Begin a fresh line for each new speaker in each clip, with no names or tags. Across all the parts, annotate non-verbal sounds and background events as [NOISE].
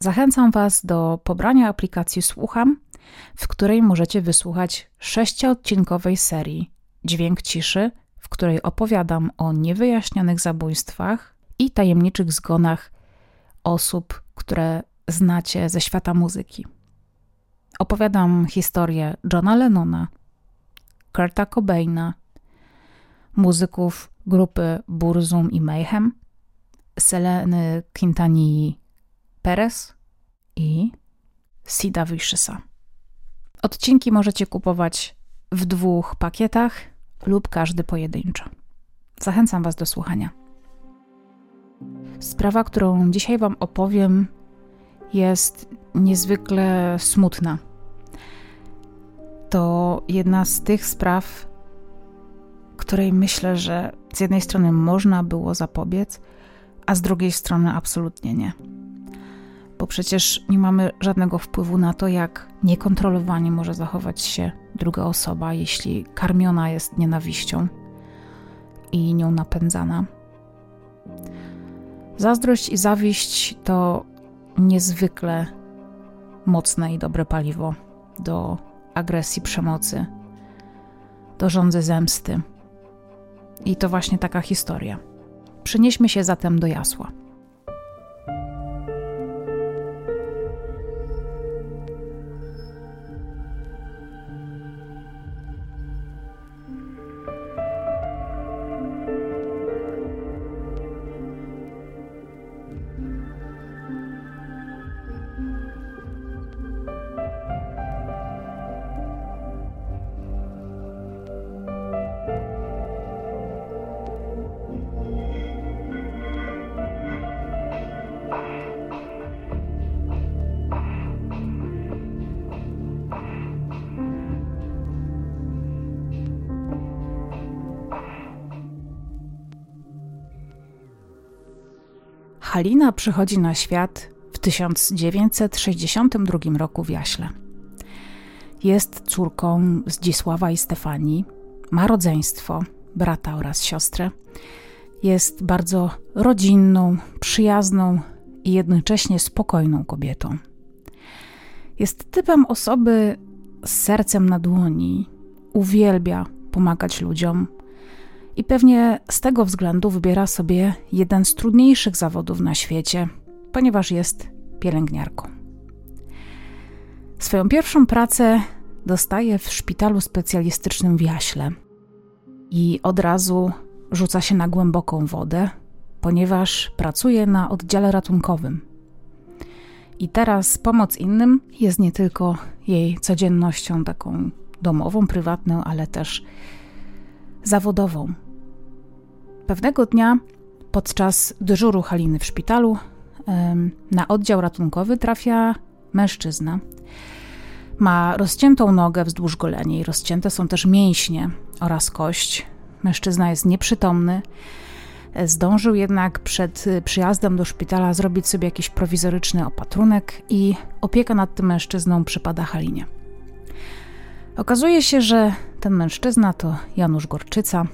zachęcam Was do pobrania aplikacji Słucham, w której możecie wysłuchać sześciodcinkowej serii Dźwięk Ciszy, w której opowiadam o niewyjaśnionych zabójstwach i tajemniczych zgonach osób, które znacie ze świata muzyki. Opowiadam historię Johna Lennona, Kurta Cobaina, muzyków grupy Burzum i Mayhem, Seleny Quintanii Perez i Sida Vicious'a. Odcinki możecie kupować w dwóch pakietach lub każdy pojedynczo. Zachęcam Was do słuchania. Sprawa, którą dzisiaj Wam opowiem, jest niezwykle smutna. To jedna z tych spraw, której myślę, że z jednej strony można było zapobiec, a z drugiej strony absolutnie nie. Bo przecież nie mamy żadnego wpływu na to, jak niekontrolowanie może zachować się druga osoba, jeśli karmiona jest nienawiścią i nią napędzana. Zazdrość i zawiść to niezwykle mocne i dobre paliwo do agresji, przemocy, do żądzy zemsty. I to właśnie taka historia. Przenieśmy się zatem do jasła. Halina przychodzi na świat w 1962 roku w Jaśle. Jest córką Zdzisława i Stefanii, ma rodzeństwo, brata oraz siostrę. Jest bardzo rodzinną, przyjazną i jednocześnie spokojną kobietą. Jest typem osoby z sercem na dłoni, uwielbia pomagać ludziom, i pewnie z tego względu wybiera sobie jeden z trudniejszych zawodów na świecie, ponieważ jest pielęgniarką. Swoją pierwszą pracę dostaje w szpitalu specjalistycznym w Jaśle i od razu rzuca się na głęboką wodę, ponieważ pracuje na oddziale ratunkowym. I teraz pomoc innym jest nie tylko jej codziennością taką domową, prywatną, ale też zawodową. Pewnego dnia podczas dyżuru Haliny w szpitalu na oddział ratunkowy trafia mężczyzna. Ma rozciętą nogę wzdłuż goleni, rozcięte są też mięśnie oraz kość. Mężczyzna jest nieprzytomny. Zdążył jednak przed przyjazdem do szpitala zrobić sobie jakiś prowizoryczny opatrunek i opieka nad tym mężczyzną przypada Halinie. Okazuje się, że ten mężczyzna to Janusz Gorczyca,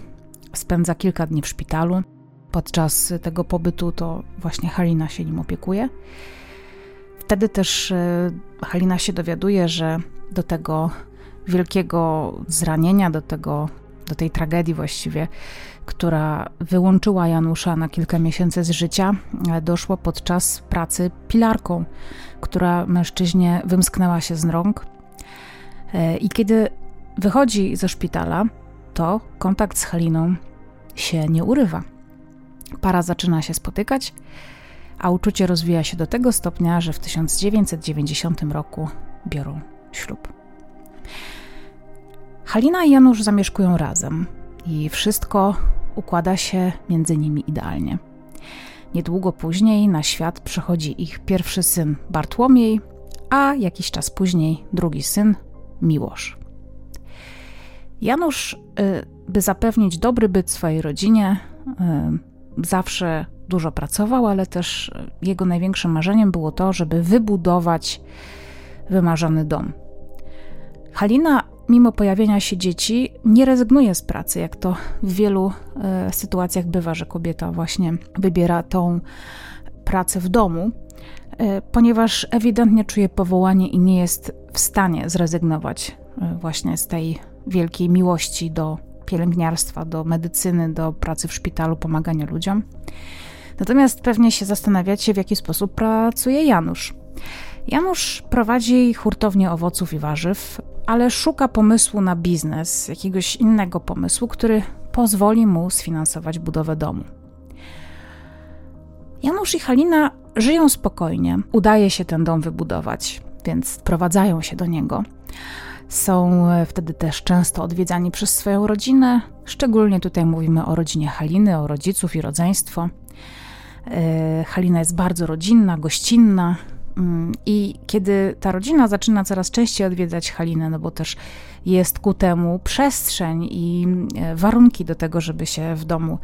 spędza kilka dni w szpitalu. Podczas tego pobytu to właśnie Halina się nim opiekuje. Wtedy też e, Halina się dowiaduje, że do tego wielkiego zranienia, do, tego, do tej tragedii właściwie, która wyłączyła Janusza na kilka miesięcy z życia, e, doszło podczas pracy pilarką, która mężczyźnie wymsknęła się z rąk. E, I kiedy wychodzi ze szpitala, to kontakt z Haliną się nie urywa. Para zaczyna się spotykać, a uczucie rozwija się do tego stopnia, że w 1990 roku biorą ślub. Halina i Janusz zamieszkują razem i wszystko układa się między nimi idealnie. Niedługo później na świat przychodzi ich pierwszy syn Bartłomiej, a jakiś czas później drugi syn Miłosz. Janusz, y, by zapewnić dobry byt swojej rodzinie, y, zawsze dużo pracował, ale też jego największym marzeniem było to, żeby wybudować wymarzony dom. Halina, mimo pojawienia się dzieci, nie rezygnuje z pracy, jak to w wielu y, sytuacjach bywa, że kobieta właśnie wybiera tą pracę w domu. ponieważ ewidentnie czuje powołanie i nie jest w stanie zrezygnować e, właśnie z tej wielkiej miłości do pielęgniarstwa, do medycyny, do pracy w szpitalu, pomagania ludziom. Natomiast pewnie się zastanawiacie, w jaki sposób pracuje Janusz. Janusz prowadzi hurtownię owoców i warzyw, ale szuka pomysłu na biznes, jakiegoś innego pomysłu, który pozwoli mu sfinansować budowę domu. Janusz i Halina żyją spokojnie, udaje się ten dom wybudować, więc wprowadzają się do niego. Są wtedy też często odwiedzani przez swoją rodzinę, szczególnie tutaj mówimy o rodzinie Haliny, o rodziców i rodzeństwo. E, Halina jest bardzo rodzinna, gościnna, mm, i kiedy ta rodzina zaczyna coraz częściej odwiedzać Halinę, no bo też jest ku temu przestrzeń i e, warunki do tego, żeby się w domu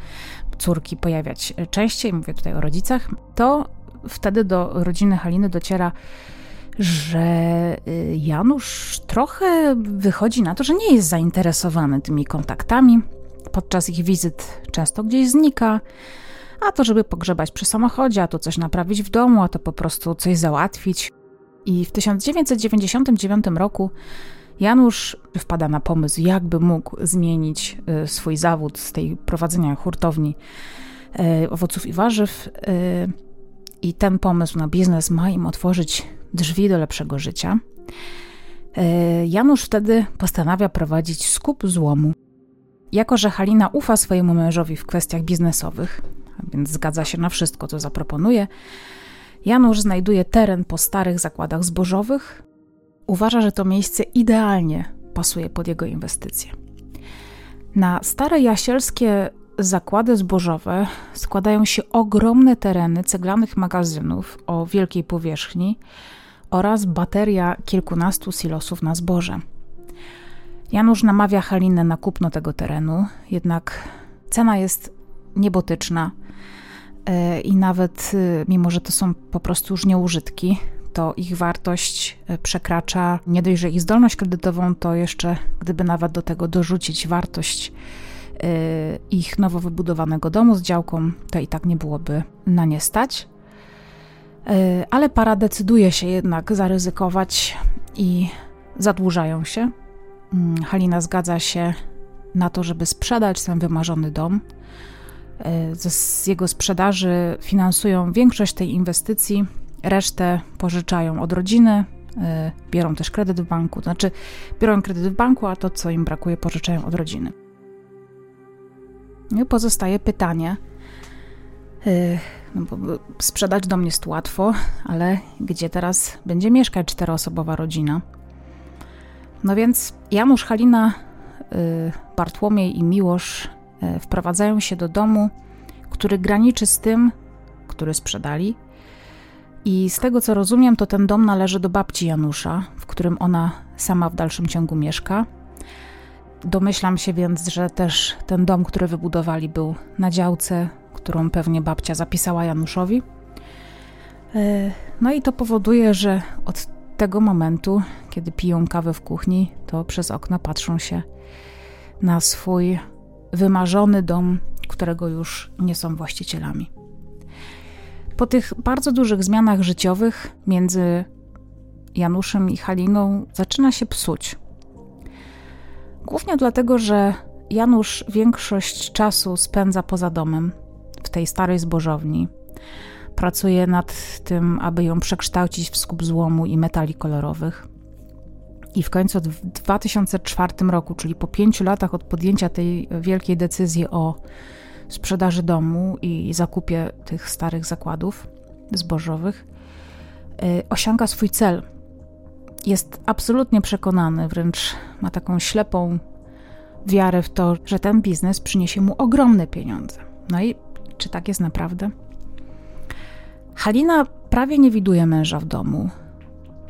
córki pojawiać częściej, mówię tutaj o rodzicach, to wtedy do rodziny Haliny dociera, że y, Janusz trochę wychodzi na to, że nie jest zainteresowany tymi kontaktami. Podczas ich wizyt często gdzieś znika, a to żeby pogrzebać przy samochodzie, a to coś naprawić w domu, a to po prostu coś załatwić. I w 1999 roku Janusz wpada na pomysł, jakby mógł zmienić y, swój zawód z tej prowadzenia hurtowni y, owoców i warzyw. I ten pomysł na biznes ma im otworzyć drzwi do lepszego życia. Janusz wtedy postanawia prowadzić skup złomu. Jako, że Halina ufa swojemu mężowi w kwestiach biznesowych, więc zgadza się na wszystko, co zaproponuje, Janusz znajduje teren po starych zakładach zbożowych, Uważa, że to miejsce idealnie pasuje pod jego inwestycje. Na stare jasielskie zakłady zbożowe składają się ogromne tereny ceglanych magazynów o wielkiej powierzchni oraz bateria kilkunastu silosów na zboże. Janusz namawia Halinę na kupno tego terenu, jednak cena jest niebotyczna e, i nawet e, mimo, że to są po prostu już nieużytki, to ich wartość e, przekracza nie dość, że ich zdolność kredytową, to jeszcze gdyby nawet do tego dorzucić wartość ich nowo wybudowanego domu z działką, to i tak nie byłoby na nie stać. E, ale para decyduje się jednak zaryzykować i zadłużają się. Mm, Halina zgadza się na to, żeby sprzedać ten wymarzony dom. Z jego sprzedaży finansują większość tej inwestycji, Resztę pożyczają od rodziny, y, biorą też kredyt w banku, znaczy biorą kredyt w banku, a to, co im brakuje, pożyczają od rodziny. I pozostaje pytanie, y, no bo sprzedać dom jest łatwo, ale gdzie teraz będzie mieszkać czteroosobowa rodzina? No więc Janusz, Halina, y, Bartłomiej i Miłosz wprowadzają się do domu, który graniczy z tym, który sprzedali, i z tego co rozumiem, to ten dom należy do babci Janusza, w którym ona sama w dalszym ciągu mieszka. Domyślam się więc, że też ten dom, który wybudowali, był na działce, którą pewnie babcia zapisała Januszowi. E, no i to powoduje, że od tego momentu, kiedy piją kawę w kuchni, to przez okno patrzą się na swój wymarzony dom, którego już nie są właścicielami. Po tych bardzo dużych zmianach życiowych między Januszem i Haliną zaczyna się psuć. Głównie dlatego, że Janusz większość czasu spędza poza domem, tej starej zbożowni. Pracuje nad tym, aby ją przekształcić w skup złomu i metali kolorowych. I w końcu w 2004 roku, czyli po pięciu latach od podjęcia tej wielkiej decyzji o sprzedaży domu i zakupie tych starych zakładów zbożowych, y, osiąga swój cel. Jest absolutnie przekonany, wręcz ma taką ślepą wiarę w to, że ten biznes przyniesie mu ogromne pieniądze. No i czy tak jest naprawdę? Halina prawie nie widuje męża w domu.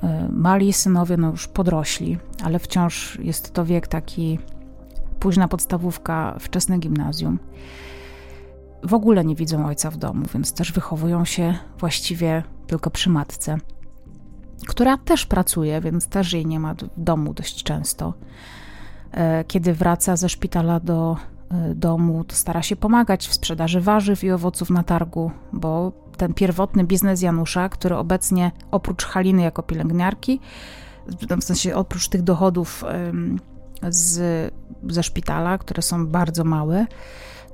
Y, mali synowie no już podrośli, ale wciąż jest to wiek taki późna podstawówka, wczesne gimnazjum w ogóle nie widzą ojca w domu, więc też wychowują się właściwie tylko przy matce, która też pracuje, więc też jej nie ma w domu dość często. E, kiedy wraca ze szpitala do e, domu, to stara się pomagać w sprzedaży warzyw i owoców na targu, bo ten pierwotny biznes Janusza, który obecnie oprócz Haliny jako pielęgniarki, w sensie oprócz tych dochodów z, ze szpitala, które są bardzo małe,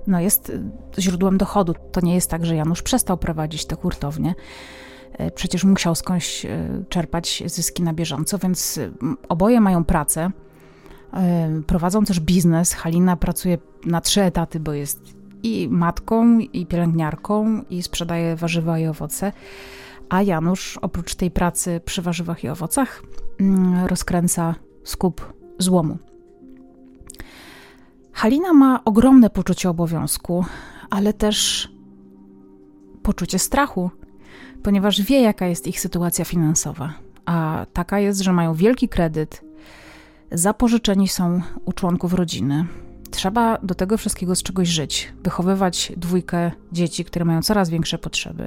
no jest źródłem dochodu. To nie jest tak, że Janusz przestał prowadzić te hurtownie. E, przecież musiał skądś e, czerpać zyski na bieżąco, więc oboje mają pracę. Prowadzą też biznes. Halina pracuje na trzy etaty, bo jest i matką, i pielęgniarką, i sprzedaje warzywa i owoce. A Janusz, oprócz tej pracy przy warzywach i owocach, mm, rozkręca skup złomu. Halina ma ogromne poczucie obowiązku, ale też poczucie strachu, ponieważ wie, jaka jest ich sytuacja finansowa. A taka jest, że mają wielki kredyt, zapożyczeni są u członków rodziny. Trzeba do tego wszystkiego z czegoś żyć, wychowywać dwójkę dzieci, które mają coraz większe potrzeby.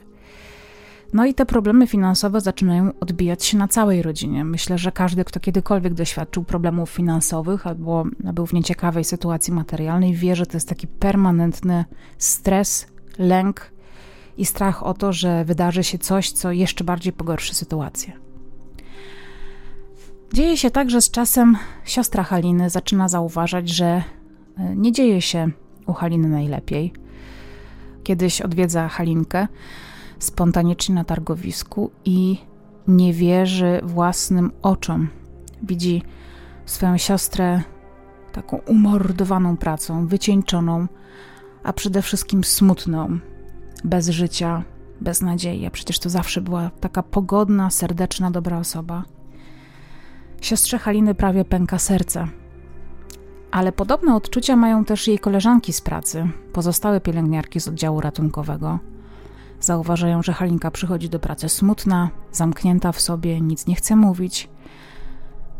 No i te problemy finansowe zaczynają odbijać się na całej rodzinie. Myślę, że każdy, kto kiedykolwiek doświadczył problemów finansowych albo był w nieciekawej sytuacji materialnej, wie, że to jest taki permanentny stres, lęk i strach o to, że wydarzy się coś, co jeszcze bardziej pogorszy sytuację. Dzieje się tak, że z czasem siostra Haliny zaczyna zauważać, że e, nie dzieje się u Haliny najlepiej. Kiedyś odwiedza Halinkę spontanicznie na targowisku i nie wierzy własnym oczom. Widzi swoją siostrę taką umordowaną pracą, wycieńczoną, a przede wszystkim smutną, bez życia, bez nadziei. A przecież to zawsze była taka pogodna, serdeczna, dobra osoba. Siostrze Haliny prawie pęka serce. Ale podobne odczucia mają też jej koleżanki z pracy, pozostałe pielęgniarki z oddziału ratunkowego. Zauważają, że Halinka przychodzi do pracy smutna, zamknięta w sobie, nic nie chce mówić,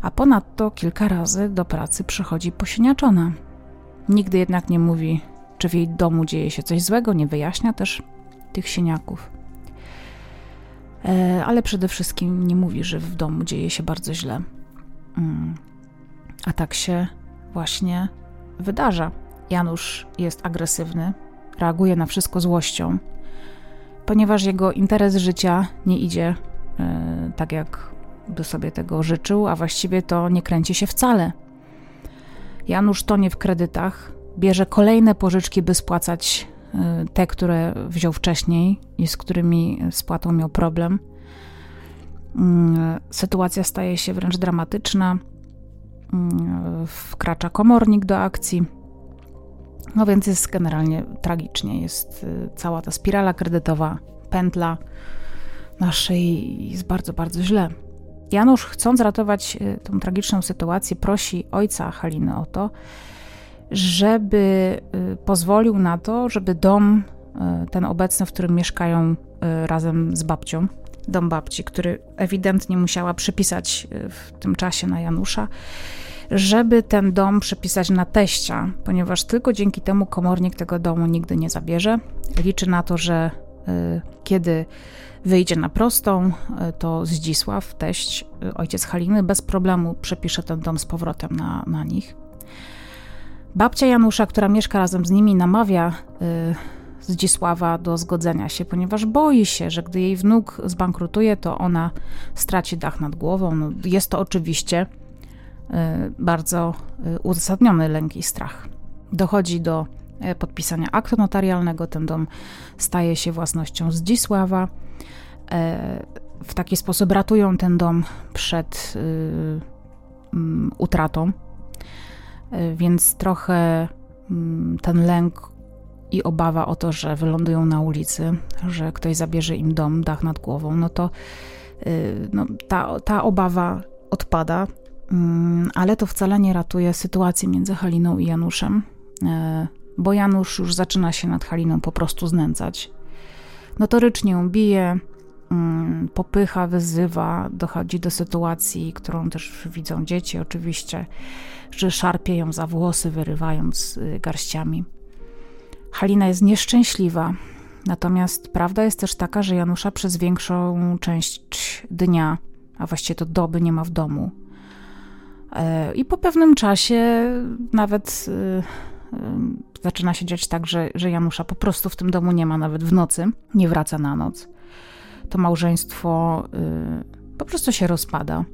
a ponadto kilka razy do pracy przychodzi posieniaczona. Nigdy jednak nie mówi, czy w jej domu dzieje się coś złego, nie wyjaśnia też tych sieniaków. E, ale przede wszystkim nie mówi, że w domu dzieje się bardzo źle. Mm. A tak się właśnie wydarza. Janusz jest agresywny, reaguje na wszystko złością, ponieważ jego interes życia nie idzie e, tak, jak by sobie tego życzył, a właściwie to nie kręci się wcale. Janusz tonie w kredytach, bierze kolejne pożyczki, by spłacać e, te, które wziął wcześniej i z którymi spłatą miał problem. Mm, sytuacja staje się wręcz dramatyczna. Mm, wkracza komornik do akcji no więc jest generalnie tragicznie. Jest y, cała ta spirala kredytowa, pętla naszej jest bardzo, bardzo źle. Janusz, chcąc ratować y, tą tragiczną sytuację, prosi ojca Haliny o to, żeby y, pozwolił na to, żeby dom, ten obecny, w którym mieszkają razem z babcią, dom babci, który ewidentnie musiała przypisać w tym czasie na Janusza, żeby ten dom przepisać na teścia, ponieważ tylko dzięki temu komornik tego domu nigdy nie zabierze. Liczy na to, że y, kiedy wyjdzie na prostą, y, to Zdzisław, teść, y, ojciec Haliny, bez problemu przepisze ten dom z powrotem na, na nich. Babcia Janusza, która mieszka razem z nimi, namawia Zdzisława do zgodzenia się, ponieważ boi się, że gdy jej wnuk zbankrutuje, to ona straci dach nad głową. No, jest to oczywiście E, bardzo e, uzasadniony lęk i strach. Dochodzi do e, podpisania aktu notarialnego, ten dom staje się własnością Zdzisława. W taki sposób ratują ten dom przed mm, utratą, więc trochę ten lęk i obawa o to, że wylądują na ulicy, że ktoś zabierze im dom, dach nad głową, no to no, ta, ta obawa odpada. Mm, ale to wcale nie ratuje sytuacji między Haliną i Januszem, e, bo Janusz już zaczyna się nad Haliną po prostu znęcać. Notorycznie ją bije, mm, popycha, wyzywa, dochodzi do sytuacji, którą też widzą dzieci oczywiście, że szarpie ją za włosy, wyrywając y, garściami. Halina jest nieszczęśliwa, natomiast prawda jest też taka, że Janusza przez większą część dnia, a właściwie to doby nie ma w domu. E, I po pewnym czasie nawet zaczyna się dziać tak, że, że Janusza po prostu w tym domu nie ma nawet w nocy, nie wraca na noc. To małżeństwo po prostu się rozpada.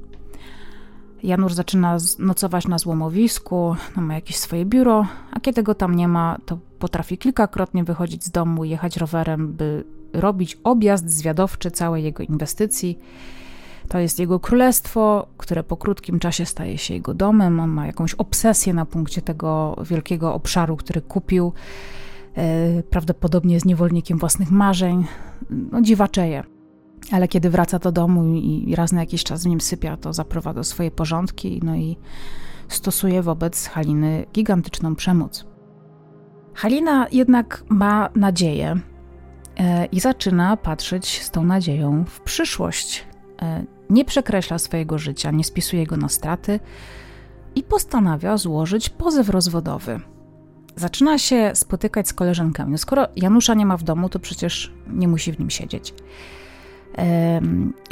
Janusz zaczyna nocować na złomowisku, no ma jakieś swoje biuro, a kiedy go tam nie ma, to potrafi kilkakrotnie wychodzić z domu, jechać rowerem, by robić objazd zwiadowczy całej jego inwestycji. To jest jego królestwo, które po krótkim czasie staje się jego domem. On ma jakąś obsesję na punkcie tego wielkiego obszaru, który kupił. E, prawdopodobnie jest niewolnikiem własnych marzeń. No, dziwaczeje. Ale kiedy wraca do domu i raz na jakiś czas w nim sypia, to zaprowadza swoje porządki no i stosuje wobec Haliny gigantyczną przemoc. Halina jednak ma nadzieję e, i zaczyna patrzeć z tą nadzieją w przyszłość. E, nie przekreśla swojego życia, nie spisuje go na straty i postanawia złożyć pozew rozwodowy. Zaczyna się spotykać z koleżankami. No skoro Janusza nie ma w domu, to przecież nie musi w nim siedzieć.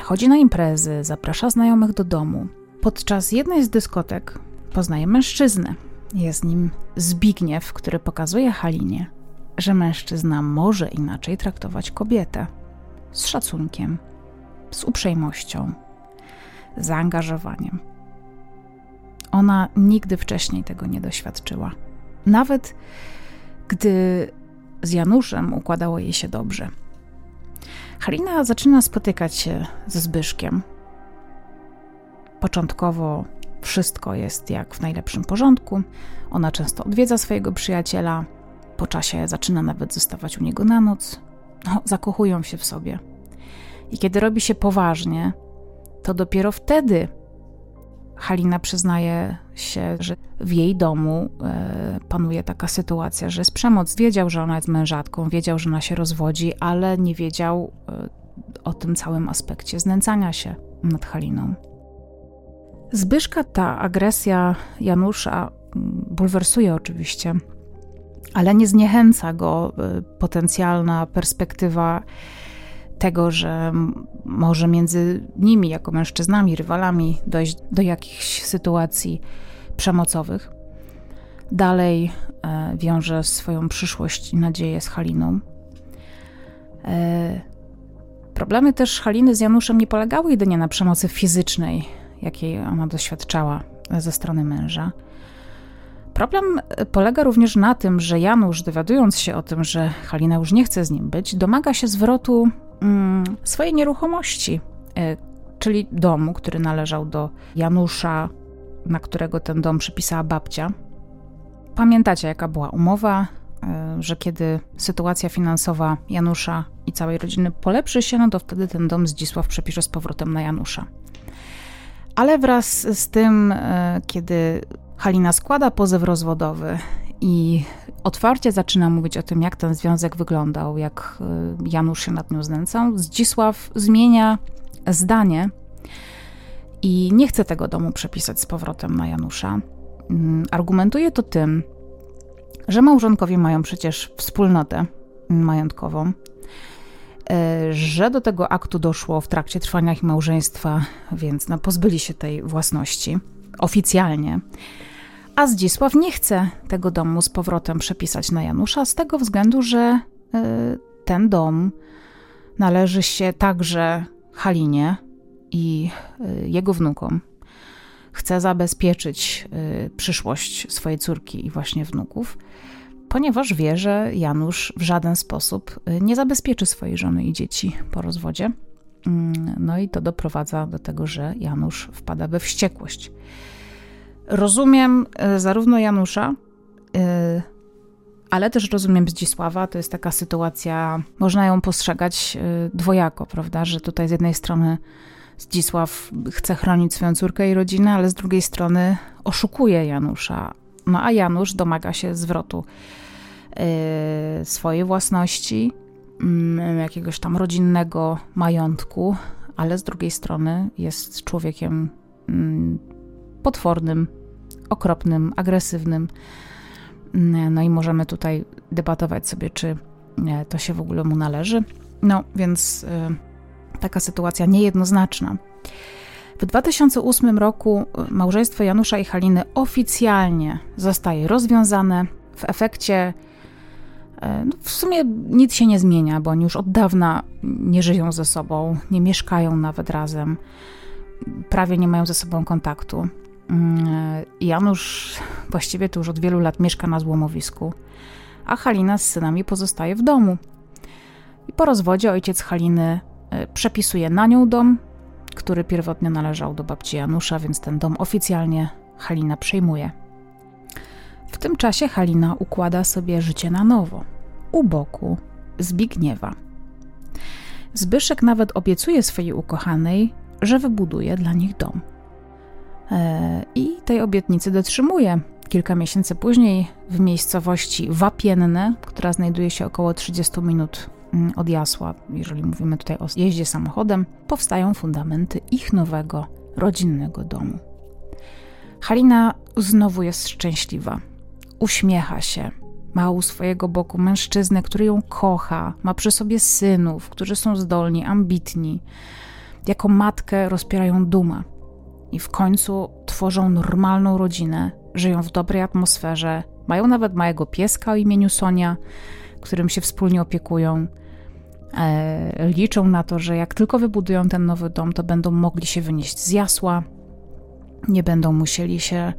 Chodzi na imprezy, zaprasza znajomych do domu. Podczas jednej z dyskotek poznaje mężczyznę. Jest nim Zbigniew, który pokazuje Halinie, że mężczyzna może inaczej traktować kobietę. Z szacunkiem, z uprzejmością, zaangażowaniem. Ona nigdy wcześniej tego nie doświadczyła. Nawet gdy z Januszem układało jej się dobrze. Halina zaczyna spotykać się ze Zbyszkiem. Początkowo wszystko jest jak w najlepszym porządku. Ona często odwiedza swojego przyjaciela. Po czasie zaczyna nawet zostawać u niego na noc. No, zakochują się w sobie. I kiedy robi się poważnie, to dopiero wtedy Halina przyznaje się, że w jej domu e, panuje taka sytuacja, że jest przemoc. Wiedział, że ona jest mężatką, wiedział, że ona się rozwodzi, ale nie wiedział e, o tym całym aspekcie znęcania się nad Haliną. Zbyszka ta agresja Janusza bulwersuje oczywiście, ale nie zniechęca go e, potencjalna perspektywa tego, że może między nimi, jako mężczyznami, rywalami, dojść do jakichś sytuacji przemocowych. Dalej e, wiąże swoją przyszłość i nadzieję z Haliną. E, problemy też Haliny z Januszem nie polegały jedynie na przemocy fizycznej, jakiej ona doświadczała ze strony męża. Problem polega również na tym, że Janusz, dowiadując się o tym, że Halina już nie chce z nim być, domaga się zwrotu mm, swojej nieruchomości, y, czyli domu, który należał do Janusza, na którego ten dom przypisała babcia. Pamiętacie, jaka była umowa, y, że kiedy sytuacja finansowa Janusza i całej rodziny polepszy się, no to wtedy ten dom Zdzisław przepisze z powrotem na Janusza. Ale wraz z tym, y, kiedy Halina składa pozew rozwodowy i otwarcie zaczyna mówić o tym, jak ten związek wyglądał, jak y, Janusz się nad nią znęcał. Zdzisław zmienia zdanie i nie chce tego domu przepisać z powrotem na Janusza. Mm, argumentuje to tym, że małżonkowie mają przecież wspólnotę majątkową, y, że do tego aktu doszło w trakcie trwania ich małżeństwa, więc no, pozbyli się tej własności oficjalnie. A Zdzisław nie chce tego domu z powrotem przepisać na Janusza z tego względu, że y, ten dom należy się także Halinie i y, jego wnukom. Chce zabezpieczyć y, przyszłość swojej córki i właśnie wnuków, ponieważ wie, że Janusz w żaden sposób nie zabezpieczy swojej żony i dzieci po rozwodzie. Mm, no i to doprowadza do tego, że Janusz wpada we wściekłość. Rozumiem e, zarówno Janusza, e, ale też rozumiem Zdzisława. To jest taka sytuacja, można ją postrzegać e, dwojako, prawda? Że tutaj z jednej strony Zdzisław chce chronić swoją córkę i rodzinę, ale z drugiej strony oszukuje Janusza. No a Janusz domaga się zwrotu swojej własności, mm, jakiegoś tam rodzinnego majątku, ale z drugiej strony jest człowiekiem mm, potwornym, okropnym, agresywnym. No i możemy tutaj debatować sobie, czy to się w ogóle mu należy. No więc y, taka sytuacja niejednoznaczna. W 2008 roku małżeństwo Janusza i Haliny oficjalnie zostaje rozwiązane. W efekcie e, no w sumie nic się nie zmienia, bo oni już od dawna nie żyją ze sobą, nie mieszkają nawet razem, prawie nie mają ze sobą kontaktu. Mm, Janusz właściwie to już od wielu lat mieszka na złomowisku, a Halina z synami pozostaje w domu. I po rozwodzie ojciec Haliny e, przepisuje na nią dom, który pierwotnie należał do babci Janusza, więc ten dom oficjalnie Halina przejmuje. W tym czasie Halina układa sobie życie na nowo, u boku Zbigniewa. Zbyszek nawet obiecuje swojej ukochanej, że wybuduje dla nich dom. E, I tej obietnicy dotrzymuje. Kilka miesięcy później w miejscowości Wapienne, która znajduje się około 30 minut mm, od Jasła, jeżeli mówimy tutaj o jeździe samochodem, powstają fundamenty ich nowego, rodzinnego domu. Halina znowu jest szczęśliwa. Uśmiecha się. Ma u swojego boku mężczyznę, który ją kocha, ma przy sobie synów, którzy są zdolni, ambitni. Jako matkę rozpierają dumę i w końcu tworzą normalną rodzinę, żyją w dobrej atmosferze, mają nawet małego pieska o imieniu Sonia, którym się wspólnie opiekują. E, liczą na to, że jak tylko wybudują ten nowy dom, to będą mogli się wynieść z jasła, nie będą musieli się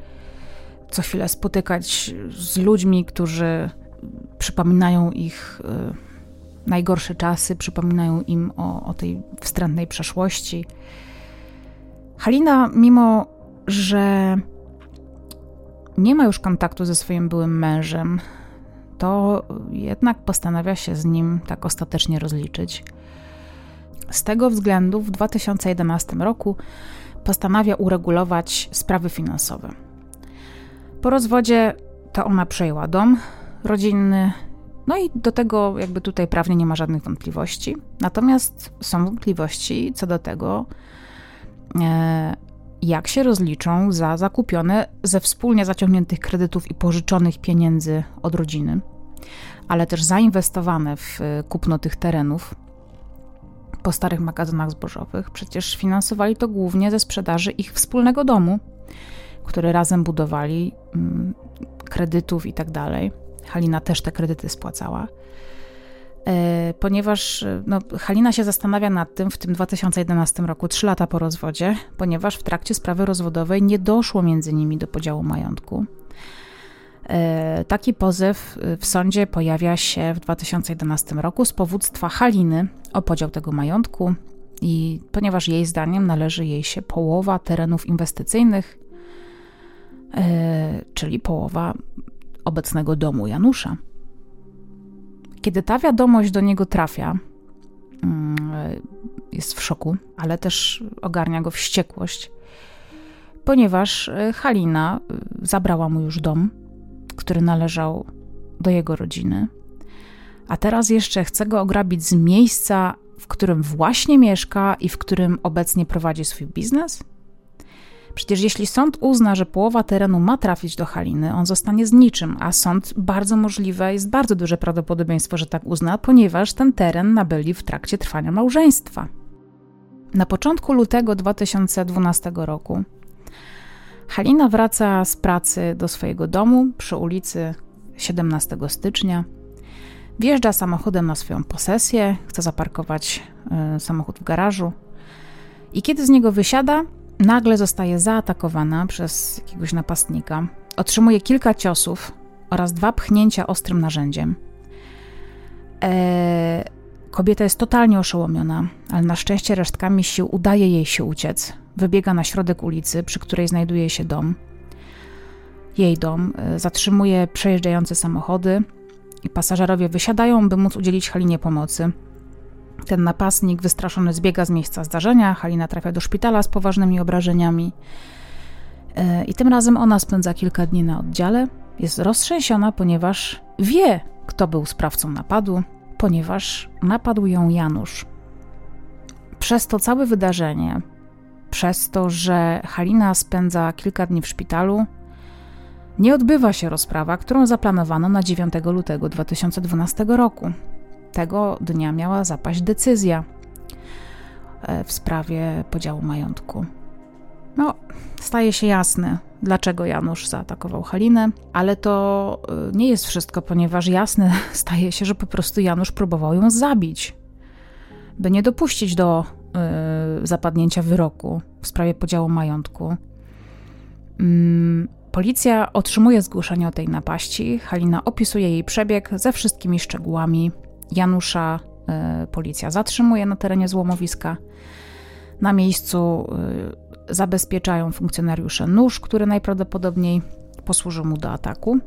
co chwilę spotykać z ludźmi, którzy przypominają ich y, najgorsze czasy, przypominają im o, o tej wstrętnej przeszłości. Halina, mimo że nie ma już kontaktu ze swoim byłym mężem, to jednak postanawia się z nim tak ostatecznie rozliczyć. Z tego względu w 2011 roku postanawia uregulować sprawy finansowe. Po rozwodzie to ona przejęła dom rodzinny, no i do tego jakby tutaj prawnie nie ma żadnych wątpliwości. Natomiast są wątpliwości co do tego, jak się rozliczą za zakupione ze wspólnie zaciągniętych kredytów i pożyczonych pieniędzy od rodziny, ale też zainwestowane w e, kupno tych terenów po starych magazynach zbożowych. Przecież finansowali to głównie ze sprzedaży ich wspólnego domu, który razem budowali, mm, kredytów i tak dalej. Halina też te kredyty spłacała. E, ponieważ no, Halina się zastanawia nad tym w tym 2011 roku, trzy lata po rozwodzie, ponieważ w trakcie sprawy rozwodowej nie doszło między nimi do podziału majątku. E, taki pozew w sądzie pojawia się w 2011 roku z powództwa Haliny o podział tego majątku i ponieważ jej zdaniem należy jej się połowa terenów inwestycyjnych, e, czyli połowa obecnego domu Janusza. Kiedy ta wiadomość do niego trafia, mm, jest w szoku, ale też ogarnia go wściekłość, ponieważ e, Halina zabrała mu już dom, który należał do jego rodziny, a teraz jeszcze chce go ograbić z miejsca, w którym właśnie mieszka i w którym obecnie prowadzi swój biznes? Przecież jeśli sąd uzna, że połowa terenu ma trafić do Haliny, on zostanie z niczym, a sąd bardzo możliwe, jest bardzo duże prawdopodobieństwo, że tak uzna, ponieważ ten teren nabyli w trakcie trwania małżeństwa. Na początku lutego 2012 roku Halina wraca z pracy do swojego domu przy ulicy 17 stycznia. Wjeżdża samochodem na swoją posesję, chce zaparkować y, samochód w garażu. I kiedy z niego wysiada, nagle zostaje zaatakowana przez jakiegoś napastnika. Otrzymuje kilka ciosów oraz dwa pchnięcia ostrym narzędziem. Eee, kobieta jest totalnie oszołomiona, ale na szczęście resztkami sił udaje jej się uciec. Wybiega na środek ulicy, przy której znajduje się dom. Jej dom e, zatrzymuje przejeżdżające samochody i pasażerowie wysiadają, by móc udzielić Halinie pomocy. Ten napastnik wystraszony zbiega z miejsca zdarzenia, Halina trafia do szpitala z poważnymi obrażeniami. E, I tym razem ona spędza kilka dni na oddziale. Jest roztrzęsiona, ponieważ wie, kto był sprawcą napadu, ponieważ napadł ją Janusz. Przez to całe wydarzenie, przez to, że Halina spędza kilka dni w szpitalu, nie odbywa się rozprawa, którą zaplanowano na 9 lutego 2012 roku. Tego dnia miała zapaść decyzja e, w sprawie podziału majątku. No, staje się jasne, dlaczego Janusz zaatakował Halinę, ale to y, nie jest wszystko, ponieważ jasne [LAUGHS] staje się, że po prostu Janusz próbował ją zabić, by nie dopuścić do y, zapadnięcia wyroku w sprawie podziału majątku. Mm, policja otrzymuje zgłoszenie o tej napaści. Halina opisuje jej przebieg ze wszystkimi szczegółami. Janusza y, policja zatrzymuje na terenie złomowiska. Na miejscu zabezpieczają funkcjonariusze nóż, który najprawdopodobniej posłużył mu do ataku.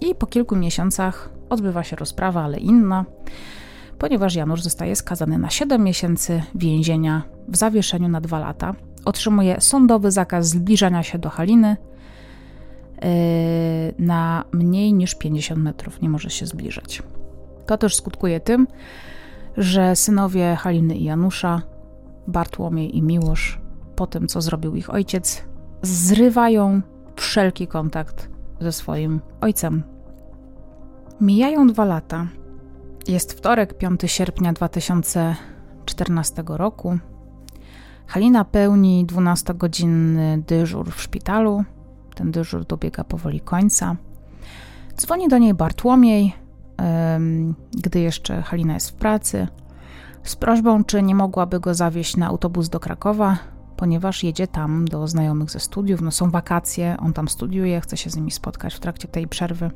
I po kilku miesiącach odbywa się rozprawa, ale inna, ponieważ Janusz zostaje skazany na 7 miesięcy więzienia w zawieszeniu na 2 lata. Otrzymuje sądowy zakaz zbliżania się do Haliny yy, na mniej niż 50 metrów. Nie może się zbliżać. To też skutkuje tym, że synowie Haliny i Janusza, Bartłomiej i Miłosz, po tym, co zrobił ich ojciec, zrywają wszelki kontakt ze swoim ojcem. Mijają dwa lata. Jest wtorek, 5 sierpnia 2014 roku. Halina pełni 12-godzinny dyżur w szpitalu. Ten dyżur dobiega powoli końca. Dzwoni do niej Bartłomiej, gdy jeszcze Halina jest w pracy, z prośbą, czy nie mogłaby go zawieźć na autobus do Krakowa, ponieważ jedzie tam do znajomych ze studiów. No są wakacje, on tam studiuje, chce się z nimi spotkać w trakcie tej przerwy.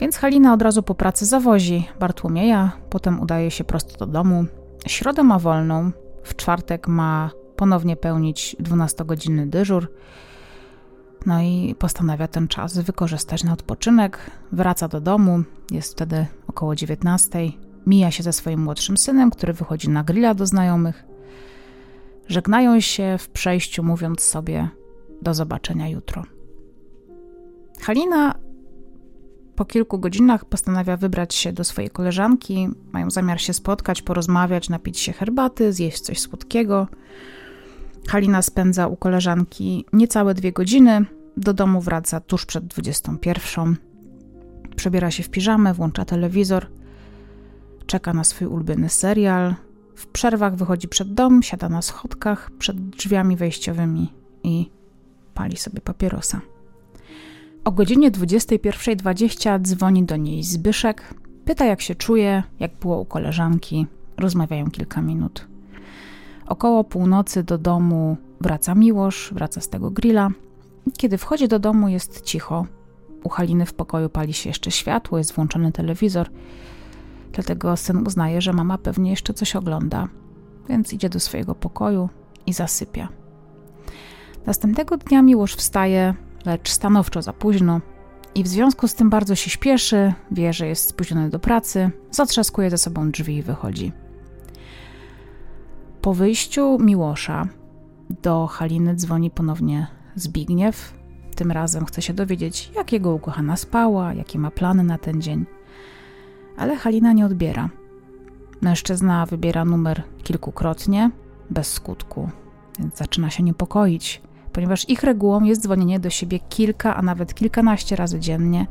Więc Halina od razu po pracy zawozi Bartłomieja, potem udaje się prosto do domu. Środę ma wolną, w czwartek ma ponownie pełnić 12-godzinny dyżur. No i postanawia ten czas wykorzystać na odpoczynek. Wraca do domu, jest wtedy około 19. Mija się ze swoim młodszym synem, który wychodzi na grilla do znajomych. Żegnają się w przejściu, mówiąc sobie do zobaczenia jutro. Halina po kilku godzinach postanawia wybrać się do swojej koleżanki. Mają zamiar się spotkać, porozmawiać, napić się herbaty, zjeść coś słodkiego. Halina spędza u koleżanki niecałe dwie godziny. Do domu wraca tuż przed 21. Przebiera się w piżamę, włącza telewizor, czeka na swój ulubiony serial, w przerwach wychodzi przed dom, siada na schodkach przed drzwiami wejściowymi i pali sobie papierosa. O godzinie 21.20 dzwoni do niej Zbyszek, pyta jak się czuje, jak było u koleżanki, rozmawiają kilka minut. Około północy do domu wraca Miłosz, wraca z tego grilla. Kiedy wchodzi do domu jest cicho. U Haliny w pokoju pali się jeszcze światło, jest włączony telewizor – Dlatego syn uznaje, że mama pewnie jeszcze coś ogląda, więc idzie do swojego pokoju i zasypia. Następnego dnia Miłosz wstaje, lecz stanowczo za późno i w związku z tym bardzo się śpieszy, wie, że jest spóźniony do pracy, zatrzaskuje ze sobą drzwi i wychodzi. Po wyjściu Miłosza do Haliny dzwoni ponownie Zbigniew. Tym razem chce się dowiedzieć, jak jego ukochana spała, jakie ma plany na ten dzień – ale Halina nie odbiera. Mężczyzna wybiera numer kilkukrotnie, bez skutku, więc zaczyna się niepokoić, ponieważ ich regułą jest dzwonienie do siebie kilka, a nawet kilkanaście razy dziennie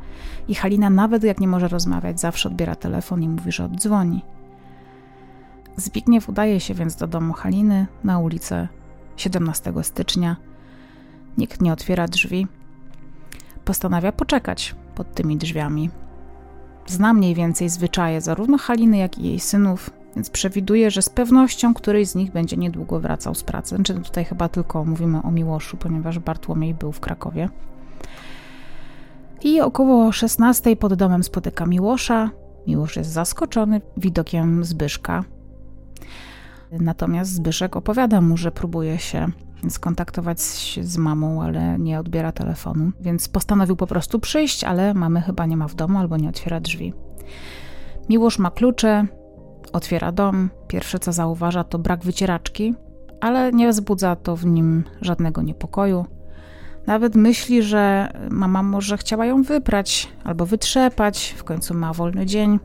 i Halina nawet jak nie może rozmawiać, zawsze odbiera telefon i mówi, że oddzwoni. Zbigniew udaje się więc do domu Haliny na ulicę 17 stycznia. Nikt nie otwiera drzwi. Postanawia poczekać pod tymi drzwiami, Zna mniej więcej zwyczaje zarówno Haliny, jak i jej synów, więc przewiduje, że z pewnością któryś z nich będzie niedługo wracał z pracy. Znaczy tutaj chyba tylko mówimy o Miłoszu, ponieważ Bartłomiej był w Krakowie. I około 16 pod domem spotyka Miłosza. Miłosz jest zaskoczony widokiem Zbyszka. Natomiast Zbyszek opowiada mu, że próbuje się skontaktować z mamą, ale nie odbiera telefonu, więc postanowił po prostu przyjść, ale mamy chyba nie ma w domu albo nie otwiera drzwi. Miłosz ma klucze, otwiera dom. Pierwsze co zauważa to brak wycieraczki, ale nie wzbudza to w nim żadnego niepokoju. Nawet myśli, że mama może chciała ją wyprać albo wytrzepać, w końcu ma wolny dzień.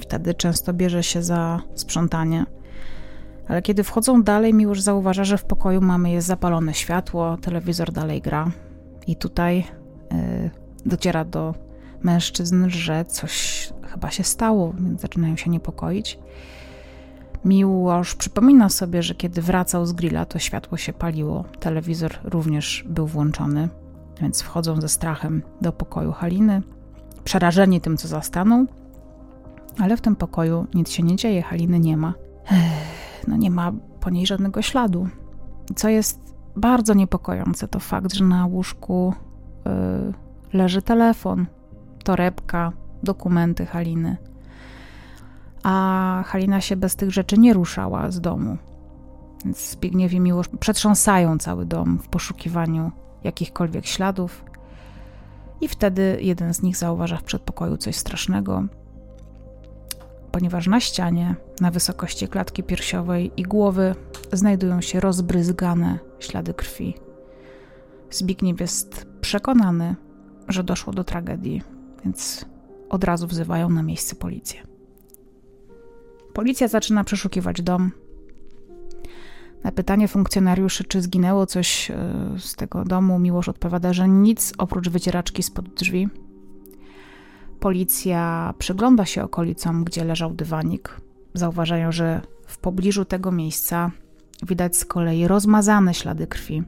Wtedy często bierze się za sprzątanie. Ale kiedy wchodzą dalej, Miłosz zauważa, że w pokoju mamy jest zapalone światło, telewizor dalej gra. I tutaj y, dociera do mężczyzn, że coś chyba się stało, więc zaczynają się niepokoić. Miłosz przypomina sobie, że kiedy wracał z grilla, to światło się paliło, telewizor również był włączony, więc wchodzą ze strachem do pokoju Haliny, przerażeni tym, co zastaną, ale w tym pokoju nic się nie dzieje, Haliny nie ma. No nie ma po niej żadnego śladu. Co jest bardzo niepokojące, to fakt, że na łóżku yy, leży telefon, torebka, dokumenty Haliny. A Halina się bez tych rzeczy nie ruszała z domu. Więc Zbigniew i Miłosz przetrząsają cały dom w poszukiwaniu jakichkolwiek śladów. I wtedy jeden z nich zauważa w przedpokoju coś strasznego, ponieważ na ścianie, na wysokości klatki piersiowej i głowy znajdują się rozbryzgane ślady krwi. Zbigniew jest przekonany, że doszło do tragedii, więc od razu wzywają na miejsce policję. Policja zaczyna przeszukiwać dom. Na pytanie funkcjonariuszy, czy zginęło coś e, z tego domu, Miłosz odpowiada, że nic oprócz wycieraczki spod drzwi. Policja przygląda się okolicom, gdzie leżał dywanik. Zauważają, że w pobliżu tego miejsca widać z kolei rozmazane ślady krwi.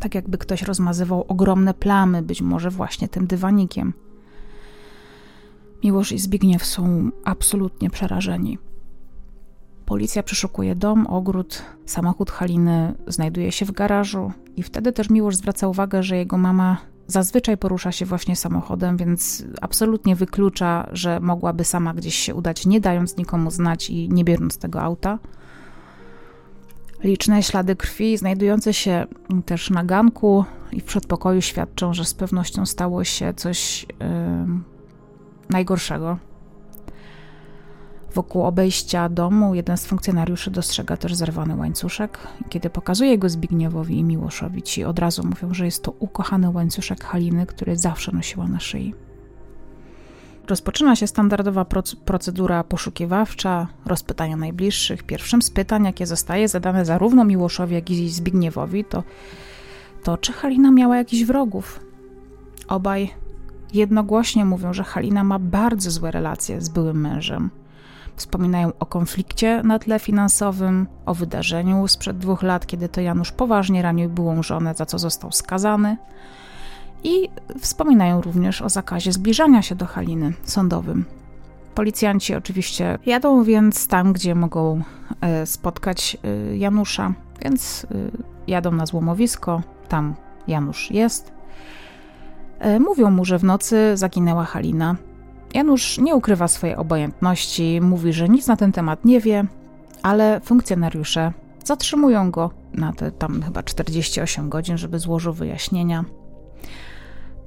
Tak jakby ktoś rozmazywał ogromne plamy, być może właśnie tym dywanikiem. Miłosz i Zbigniew są absolutnie przerażeni. Policja przeszukuje dom, ogród, samochód Haliny znajduje się w garażu i wtedy też Miłosz zwraca uwagę, że jego mama zazwyczaj porusza się właśnie samochodem, więc absolutnie wyklucza, że mogłaby sama gdzieś się udać, nie dając nikomu znać i nie biorąc tego auta. Liczne ślady krwi znajdujące się też na ganku i w przedpokoju świadczą, że z pewnością stało się coś yy, najgorszego. Wokół obejścia domu jeden z funkcjonariuszy dostrzega też zerwany łańcuszek. Kiedy pokazuje go Zbigniewowi i Miłoszowi, ci od razu mówią, że jest to ukochany łańcuszek Haliny, który zawsze nosiła na szyi. Rozpoczyna się standardowa procedura poszukiwawcza, rozpytania najbliższych. Pierwszym z pytań, jakie zostaje zadane zarówno Miłoszowi, jak i Zbigniewowi, to to, czy Halina miała jakichś wrogów. Obaj jednogłośnie mówią, że Halina ma bardzo złe relacje z byłym mężem. Wspominają o konflikcie na tle finansowym, o wydarzeniu sprzed dwóch lat, kiedy to Janusz poważnie ranił byłą żonę, za co został skazany. I wspominają również o zakazie zbliżania się do Haliny sądowym. Policjanci oczywiście jadą więc tam, gdzie mogą e, spotkać e, Janusza, więc e, jadą na złomowisko, tam Janusz jest. Mówią mu, że w nocy zaginęła Halina. Janusz nie ukrywa swojej obojętności, mówi, że nic na ten temat nie wie, ale funkcjonariusze zatrzymują go na te tam chyba 48 godzin, żeby złożył wyjaśnienia.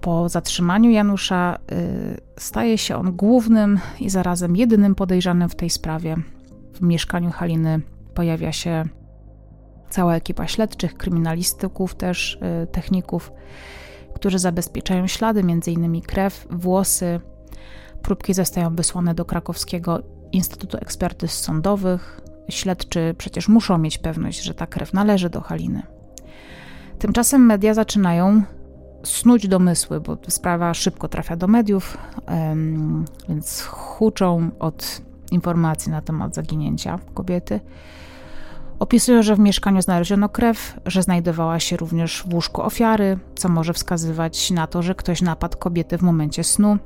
Po zatrzymaniu Janusza y, staje się on głównym i zarazem jedynym podejrzanym w tej sprawie. W mieszkaniu Haliny pojawia się cała ekipa śledczych, kryminalistyków też, y, techników, którzy zabezpieczają ślady, m.in. krew, włosy, Próbki zostają wysłane do krakowskiego Instytutu Ekspertyz Sądowych. Śledczy przecież muszą mieć pewność, że ta krew należy do Haliny. Tymczasem media zaczynają snuć domysły, bo sprawa szybko trafia do mediów, więc huczą od informacji na temat zaginięcia kobiety. Opisują, że w mieszkaniu znaleziono krew, że znajdowała się również w łóżku ofiary, co może wskazywać na to, że ktoś napadł kobietę w momencie snu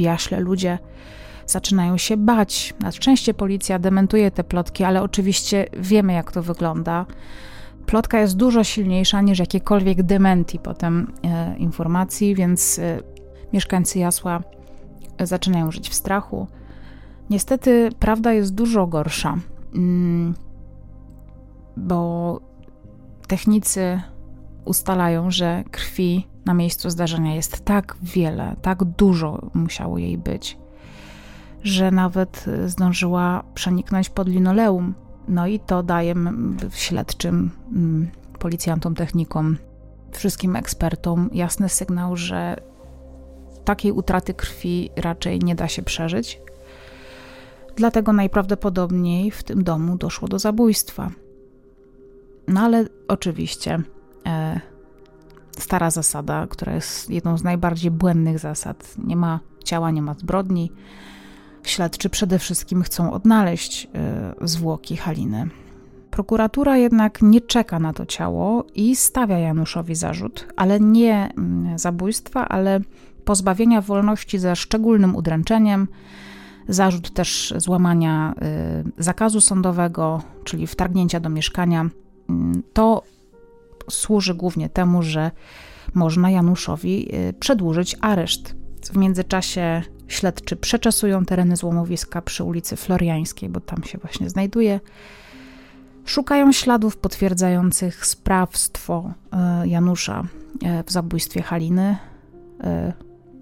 jaśle ludzie zaczynają się bać. Na szczęście policja dementuje te plotki, ale oczywiście wiemy, jak to wygląda. Plotka jest dużo silniejsza niż jakiekolwiek dementi potem e, informacji, więc e, mieszkańcy Jasła zaczynają żyć w strachu. Niestety prawda jest dużo gorsza, mm, bo technicy ustalają, że krwi na miejscu zdarzenia jest tak wiele, tak dużo musiało jej być, że nawet zdążyła przeniknąć pod linoleum. No i to daje śledczym, policjantom, technikom, wszystkim ekspertom jasny sygnał, że takiej utraty krwi raczej nie da się przeżyć. Dlatego najprawdopodobniej w tym domu doszło do zabójstwa. No ale oczywiście e, stara zasada, która jest jedną z najbardziej błędnych zasad. Nie ma ciała, nie ma zbrodni. śledczy przede wszystkim chcą odnaleźć y, zwłoki Haliny. Prokuratura jednak nie czeka na to ciało i stawia Januszowi zarzut, ale nie mm, zabójstwa, ale pozbawienia wolności ze szczególnym udręczeniem, zarzut też złamania y, zakazu sądowego, czyli wtargnięcia do mieszkania. Mm, to służy głównie temu, że można Januszowi y, przedłużyć areszt. W międzyczasie śledczy przeczesują tereny złomowiska przy ulicy Floriańskiej, bo tam się właśnie znajduje. Szukają śladów potwierdzających sprawstwo y, Janusza w zabójstwie Haliny.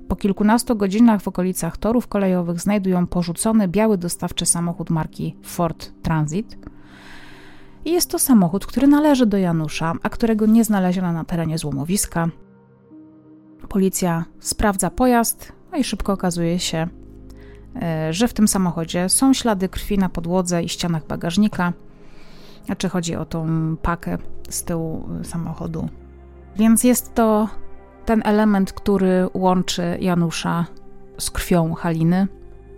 Po kilkunastu godzinach w okolicach torów kolejowych znajdują porzucony biały dostawczy samochód marki Ford Transit. I jest to samochód, który należy do Janusza, a którego nie znaleziono na terenie złomowiska. Policja sprawdza pojazd, no i szybko okazuje się, e, że w tym samochodzie są ślady krwi na podłodze i ścianach bagażnika. Znaczy chodzi o tą pakę z tyłu samochodu. Więc jest to ten element, który łączy Janusza z krwią Haliny,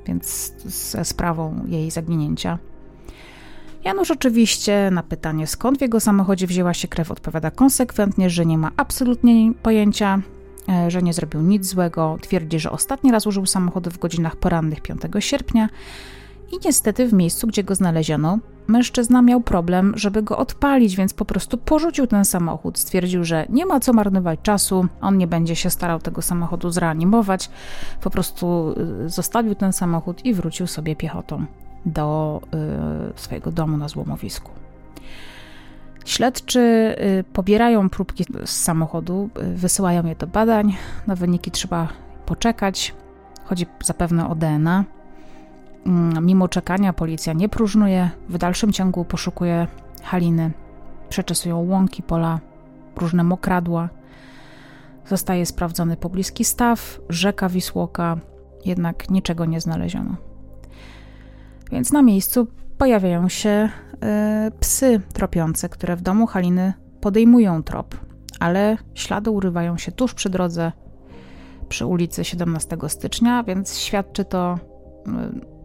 więc ze sprawą jej zaginięcia. Janusz oczywiście na pytanie, skąd w jego samochodzie wzięła się krew, odpowiada konsekwentnie, że nie ma absolutnie pojęcia, e, że nie zrobił nic złego. Twierdzi, że ostatni raz użył samochodu w godzinach porannych 5 sierpnia i niestety w miejscu, gdzie go znaleziono, mężczyzna miał problem, żeby go odpalić, więc po prostu porzucił ten samochód. Stwierdził, że nie ma co marnować czasu, on nie będzie się starał tego samochodu zreanimować. Po prostu y, zostawił ten samochód i wrócił sobie piechotą do y, swojego domu na złomowisku. Śledczy y, pobierają próbki z samochodu, y, wysyłają je do badań. Na wyniki trzeba poczekać. Chodzi zapewne o DNA. Mm, mimo czekania policja nie próżnuje, w dalszym ciągu poszukuje Haliny. Przeczesują łąki, pola, różne mokradła. Zostaje sprawdzony pobliski staw, rzeka Wisłoka, jednak niczego nie znaleziono. Więc na miejscu pojawiają się y, psy tropiące, które w domu Haliny podejmują trop, ale ślady urywają się tuż przy drodze przy ulicy 17 stycznia, więc świadczy to y,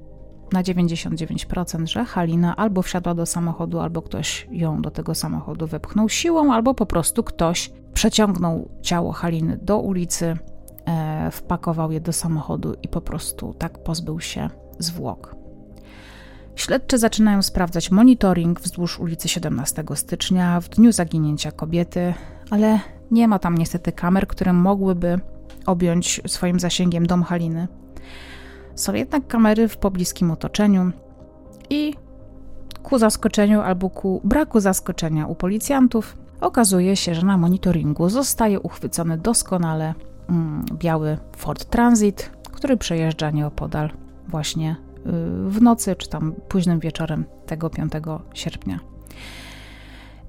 na 99%, że Halina albo wsiadła do samochodu, albo ktoś ją do tego samochodu wepchnął siłą, albo po prostu ktoś przeciągnął ciało Haliny do ulicy, e, wpakował je do samochodu i po prostu tak pozbył się zwłok. Śledczy zaczynają sprawdzać monitoring wzdłuż ulicy 17 stycznia w dniu zaginięcia kobiety, ale nie ma tam niestety kamer, które mogłyby objąć swoim zasięgiem dom Haliny. Są jednak kamery w pobliskim otoczeniu i ku zaskoczeniu albo ku braku zaskoczenia u policjantów okazuje się, że na monitoringu zostaje uchwycony doskonale mm, biały Ford Transit, który przejeżdża nieopodal właśnie w nocy czy tam późnym wieczorem tego 5 sierpnia.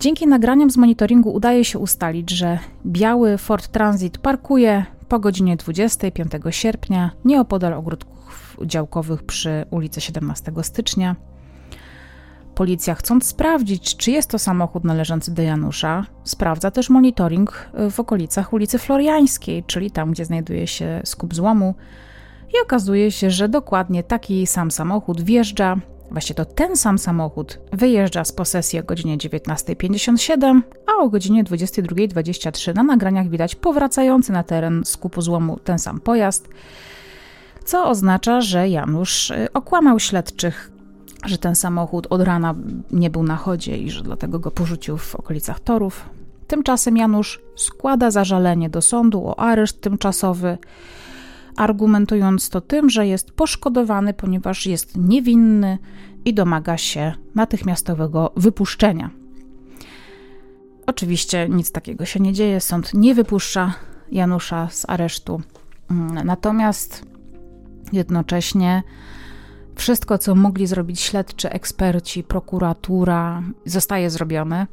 Dzięki nagraniom z monitoringu udaje się ustalić, że biały Ford Transit parkuje po godzinie 25 sierpnia nieopodal ogródku działkowych przy ulicy 17 stycznia. Policja, chcąc sprawdzić, czy jest to samochód należący do Janusza, sprawdza też monitoring w okolicach ulicy Floriańskiej, czyli tam, gdzie znajduje się skup złomu, i okazuje się, że dokładnie taki sam samochód wjeżdża, właśnie to ten sam samochód wyjeżdża z posesji o godzinie 19.57, a o godzinie 22.23 na nagraniach widać powracający na teren skupu złomu ten sam pojazd co oznacza, że Janusz y, okłamał śledczych, że ten samochód od rana nie był na chodzie i że dlatego go porzucił w okolicach torów. Tymczasem Janusz składa zażalenie do sądu o areszt tymczasowy, argumentując to tym, że jest poszkodowany, ponieważ jest niewinny i domaga się natychmiastowego wypuszczenia. Oczywiście nic takiego się nie dzieje, sąd nie wypuszcza Janusza z aresztu. Mm, natomiast Jednocześnie wszystko, co mogli zrobić śledczy, eksperci, prokuratura, zostaje zrobione,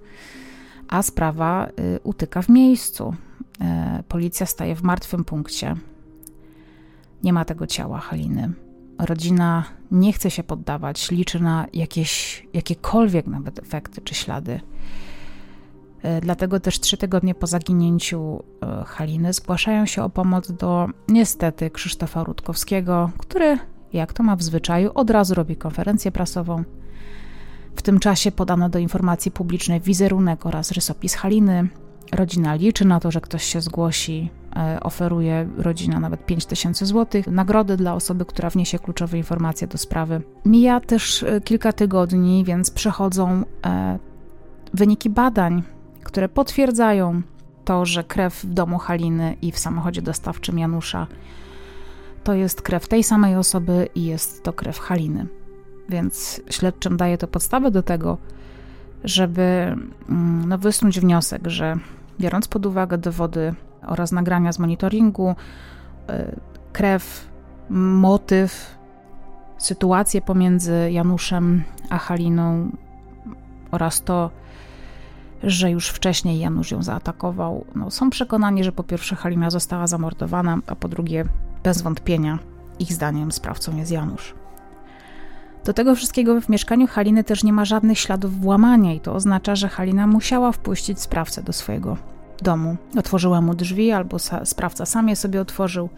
a sprawa y, utyka w miejscu. Y, policja staje w martwym punkcie. Nie ma tego ciała Haliny. Rodzina nie chce się poddawać, liczy na jakieś, jakiekolwiek nawet efekty czy ślady. Y, dlatego też trzy tygodnie po zaginięciu Haliny zgłaszają się o pomoc do niestety Krzysztofa Rutkowskiego, który jak to ma w zwyczaju, od razu robi konferencję prasową. W tym czasie podano do informacji publicznej wizerunek oraz rysopis Haliny. Rodzina liczy na to, że ktoś się zgłosi, e, oferuje rodzina nawet 5 tysięcy złotych, nagrody dla osoby, która wniesie kluczowe informacje do sprawy. Mija też e, kilka tygodni, więc przechodzą e, wyniki badań, które potwierdzają to, że krew w domu Haliny i w samochodzie dostawczym Janusza to jest krew tej samej osoby i jest to krew Haliny. Więc śledczym daje to podstawę do tego, żeby mm, no, wysnuć wniosek, że biorąc pod uwagę dowody oraz nagrania z monitoringu, y, krew, motyw, sytuację pomiędzy Januszem a Haliną oraz to, że już wcześniej Janusz ją zaatakował, no, są przekonani, że po pierwsze Halina została zamordowana, a po drugie, bez wątpienia, ich zdaniem sprawcą jest Janusz. Do tego wszystkiego w mieszkaniu Haliny też nie ma żadnych śladów włamania, i to oznacza, że Halina musiała wpuścić sprawcę do swojego domu. Otworzyła mu drzwi, albo sprawca sam je sobie otworzył.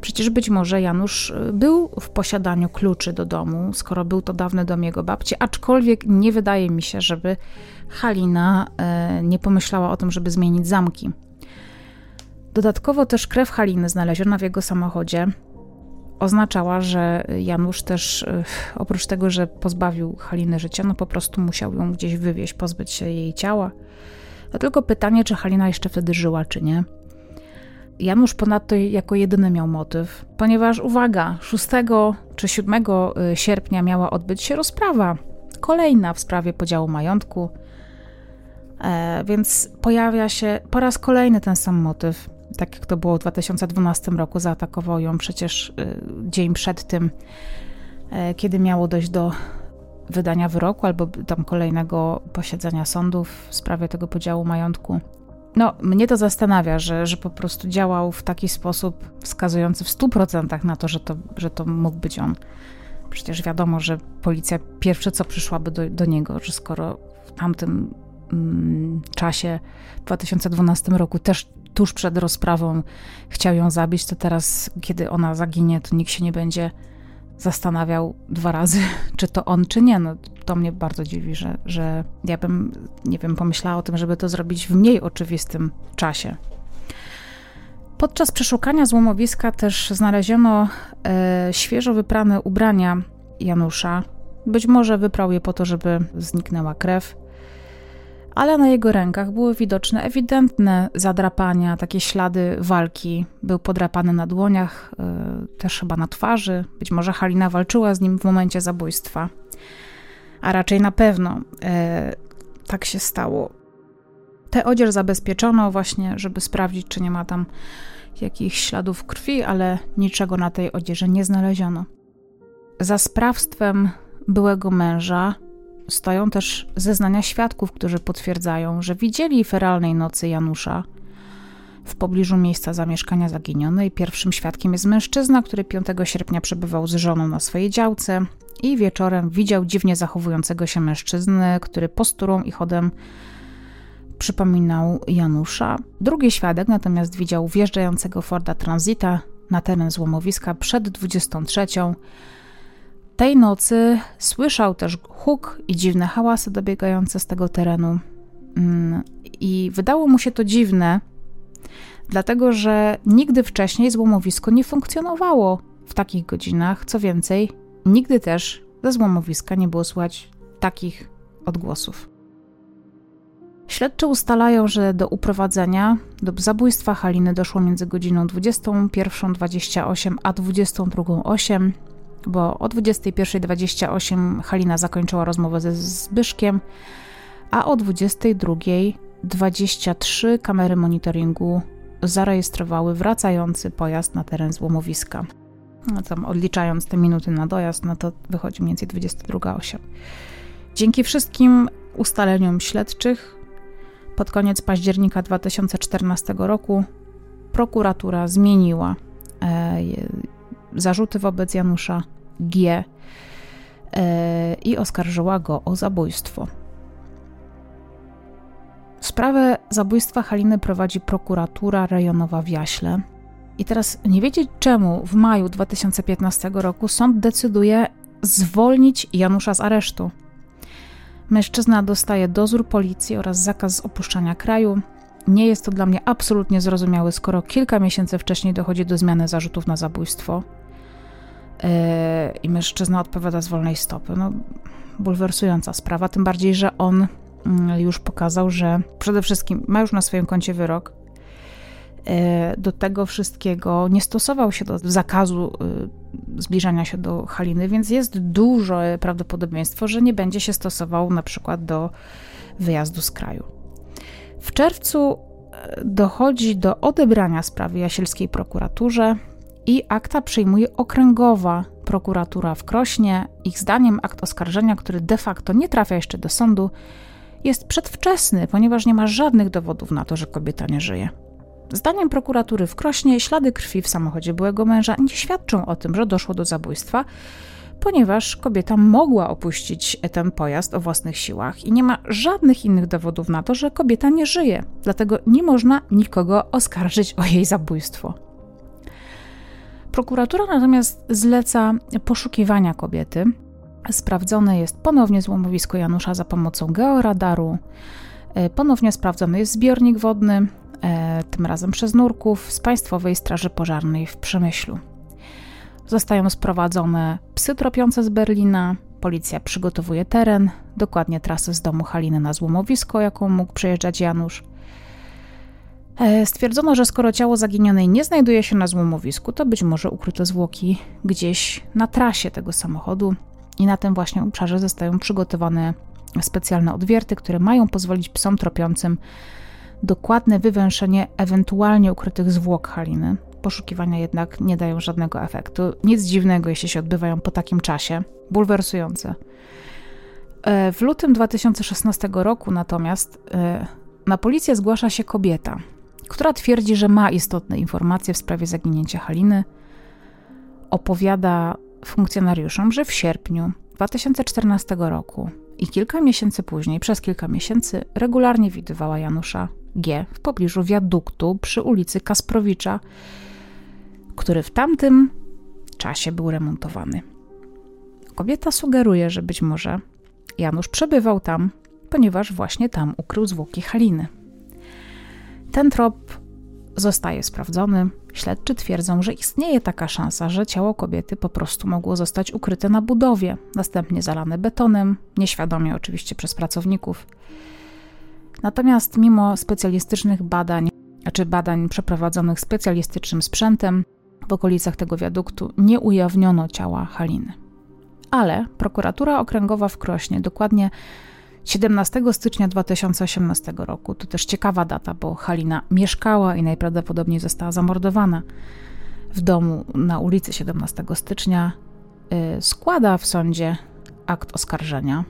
Przecież być może Janusz y, był w posiadaniu kluczy do domu, skoro był to dawny dom jego babci, aczkolwiek nie wydaje mi się, żeby Halina e, nie pomyślała o tym, żeby zmienić zamki. Dodatkowo też krew Haliny znaleziona w jego samochodzie oznaczała, że Janusz też e, oprócz tego, że pozbawił Haliny życia, no po prostu musiał ją gdzieś wywieźć, pozbyć się jej ciała. To tylko pytanie, czy Halina jeszcze wtedy żyła, czy nie. Janusz ponadto jako jedyny miał motyw, ponieważ uwaga, 6 czy 7 e, sierpnia miała odbyć się rozprawa, kolejna w sprawie podziału majątku. E, więc pojawia się po raz kolejny ten sam motyw. Tak jak to było w 2012 roku, zaatakował ją przecież y, dzień przed tym, e, kiedy miało dojść do wydania wyroku albo tam kolejnego posiedzenia sądów w sprawie tego podziału majątku. No, mnie to zastanawia, że, że po prostu działał w taki sposób wskazujący w 100% na to, że to, że to mógł być on. Przecież wiadomo, że policja pierwsze co przyszłaby do, do niego, że skoro w tamtym Mm, czasie, w 2012 roku, też tuż przed rozprawą chciał ją zabić, to teraz, kiedy ona zaginie, to nikt się nie będzie zastanawiał dwa razy, [LAUGHS] czy to on, czy nie. No, to mnie bardzo dziwi, że, że ja bym, nie wiem, pomyślała o tym, żeby to zrobić w mniej oczywistym czasie. Podczas przeszukania złomowiska też znaleziono e, świeżo wyprane ubrania Janusza. Być może wyprał je po to, żeby zniknęła krew ale na jego rękach były widoczne ewidentne zadrapania, takie ślady walki. Był podrapany na dłoniach, yy, też chyba na twarzy. Być może Halina walczyła z nim w momencie zabójstwa. A raczej na pewno yy, tak się stało. Tę odzież zabezpieczono właśnie, żeby sprawdzić, czy nie ma tam jakichś śladów krwi, ale niczego na tej odzieży nie znaleziono. Za sprawstwem byłego męża stoją też zeznania świadków, którzy potwierdzają, że widzieli feralnej nocy Janusza w pobliżu miejsca zamieszkania zaginionej. Pierwszym świadkiem jest mężczyzna, który 5 sierpnia przebywał z żoną na swojej działce i wieczorem widział dziwnie zachowującego się mężczyznę, który posturą i chodem przypominał Janusza. Drugi świadek natomiast widział wjeżdżającego Forda Transita na teren złomowiska przed 23 tej nocy słyszał też huk i dziwne hałasy dobiegające z tego terenu. Mm, I wydało mu się to dziwne, dlatego że nigdy wcześniej złomowisko nie funkcjonowało w takich godzinach. Co więcej, nigdy też ze złomowiska nie było słychać takich odgłosów. Śledczy ustalają, że do uprowadzenia, do zabójstwa Haliny doszło między godziną 21.28 a 22.08 bo o 21.28 Halina zakończyła rozmowę ze Zbyszkiem, a o 22.23 kamery monitoringu zarejestrowały wracający pojazd na teren złomowiska. No tam odliczając te minuty na dojazd, no to wychodzi mniej więcej 22.08. Dzięki wszystkim ustaleniom śledczych pod koniec października 2014 roku prokuratura zmieniła e, zarzuty wobec Janusza G e, i oskarżyła go o zabójstwo. Sprawę zabójstwa Haliny prowadzi prokuratura rejonowa w Jaśle. I teraz nie wiedzieć czemu w maju 2015 roku sąd decyduje zwolnić Janusza z aresztu. Mężczyzna dostaje dozór policji oraz zakaz opuszczania kraju. Nie jest to dla mnie absolutnie zrozumiałe, skoro kilka miesięcy wcześniej dochodzi do zmiany zarzutów na zabójstwo i mężczyzna odpowiada z wolnej stopy. No, bulwersująca sprawa, tym bardziej, że on yy, już pokazał, że przede wszystkim ma już na swoim koncie wyrok, E, do tego wszystkiego nie stosował się do zakazu e, zbliżania się do Haliny, więc jest duże prawdopodobieństwo, że nie będzie się stosował na przykład do wyjazdu z kraju. W czerwcu dochodzi do odebrania sprawy jasielskiej prokuraturze i akta przyjmuje okręgowa prokuratura w Krośnie. Ich zdaniem akt oskarżenia, który de facto nie trafia jeszcze do sądu, jest przedwczesny, ponieważ nie ma żadnych dowodów na to, że kobieta nie żyje. Zdaniem prokuratury w Krośnie ślady krwi w samochodzie byłego męża nie świadczą o tym, że doszło do zabójstwa, ponieważ kobieta mogła opuścić ten pojazd o własnych siłach i nie ma żadnych innych dowodów na to, że kobieta nie żyje. Dlatego nie można nikogo oskarżyć o jej zabójstwo. Prokuratura natomiast zleca poszukiwania kobiety. Sprawdzone jest ponownie złomowisko Janusza za pomocą georadaru. Ponownie sprawdzony jest zbiornik wodny, E, tym razem przez nurków z Państwowej Straży Pożarnej w Przemyślu. Zostają sprowadzone psy tropiące z Berlina, policja przygotowuje teren, dokładnie trasę z domu Haliny na złomowisko, jaką mógł przejeżdżać Janusz. E, stwierdzono, że skoro ciało zaginionej nie znajduje się na złomowisku, to być może ukryto zwłoki gdzieś na trasie tego samochodu i na tym właśnie obszarze zostają przygotowane specjalne odwierty, które mają pozwolić psom tropiącym dokładne wywęszenie ewentualnie ukrytych zwłok Haliny. Poszukiwania jednak nie dają żadnego efektu. Nic dziwnego, jeśli się odbywają po takim czasie. Bulwersujące. E, w lutym 2016 roku natomiast e, na policję zgłasza się kobieta, która twierdzi, że ma istotne informacje w sprawie zaginięcia Haliny. Opowiada funkcjonariuszom, że w sierpniu 2014 roku i kilka miesięcy później, przez kilka miesięcy, regularnie widywała Janusza G w pobliżu wiaduktu przy ulicy Kasprowicza, który w tamtym czasie był remontowany. Kobieta sugeruje, że być może Janusz przebywał tam, ponieważ właśnie tam ukrył zwłoki Haliny. Ten trop zostaje sprawdzony. Śledczy twierdzą, że istnieje taka szansa, że ciało kobiety po prostu mogło zostać ukryte na budowie, następnie zalane betonem, nieświadomie oczywiście przez pracowników. Natomiast mimo specjalistycznych badań, czy badań przeprowadzonych specjalistycznym sprzętem, w okolicach tego wiaduktu nie ujawniono ciała Haliny. Ale prokuratura okręgowa w Krośnie dokładnie 17 stycznia 2018 roku, to też ciekawa data, bo Halina mieszkała i najprawdopodobniej została zamordowana w domu na ulicy 17 stycznia, y, składa w sądzie akt oskarżenia.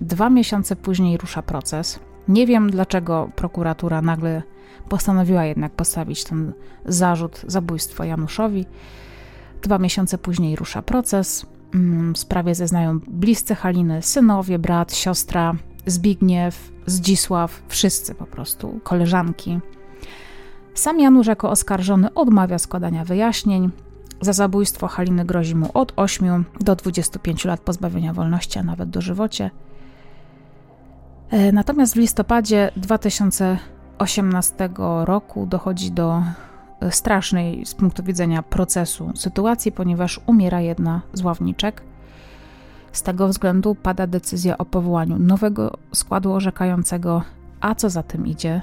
Dwa miesiące później rusza proces. Nie wiem, dlaczego prokuratura nagle postanowiła jednak postawić ten zarzut zabójstwa Januszowi. Dwa miesiące później rusza proces. Mm, w sprawie zeznają bliscy Haliny, synowie, brat, siostra, Zbigniew, Zdzisław, wszyscy po prostu, koleżanki. Sam Janusz jako oskarżony odmawia składania wyjaśnień. Za zabójstwo Haliny grozi mu od 8 do 25 lat pozbawienia wolności, a nawet dożywocie. E, natomiast w listopadzie 2018 roku dochodzi do e, strasznej z punktu widzenia procesu sytuacji, ponieważ umiera jedna z ławniczek. Z tego względu pada decyzja o powołaniu nowego składu orzekającego, a co za tym idzie,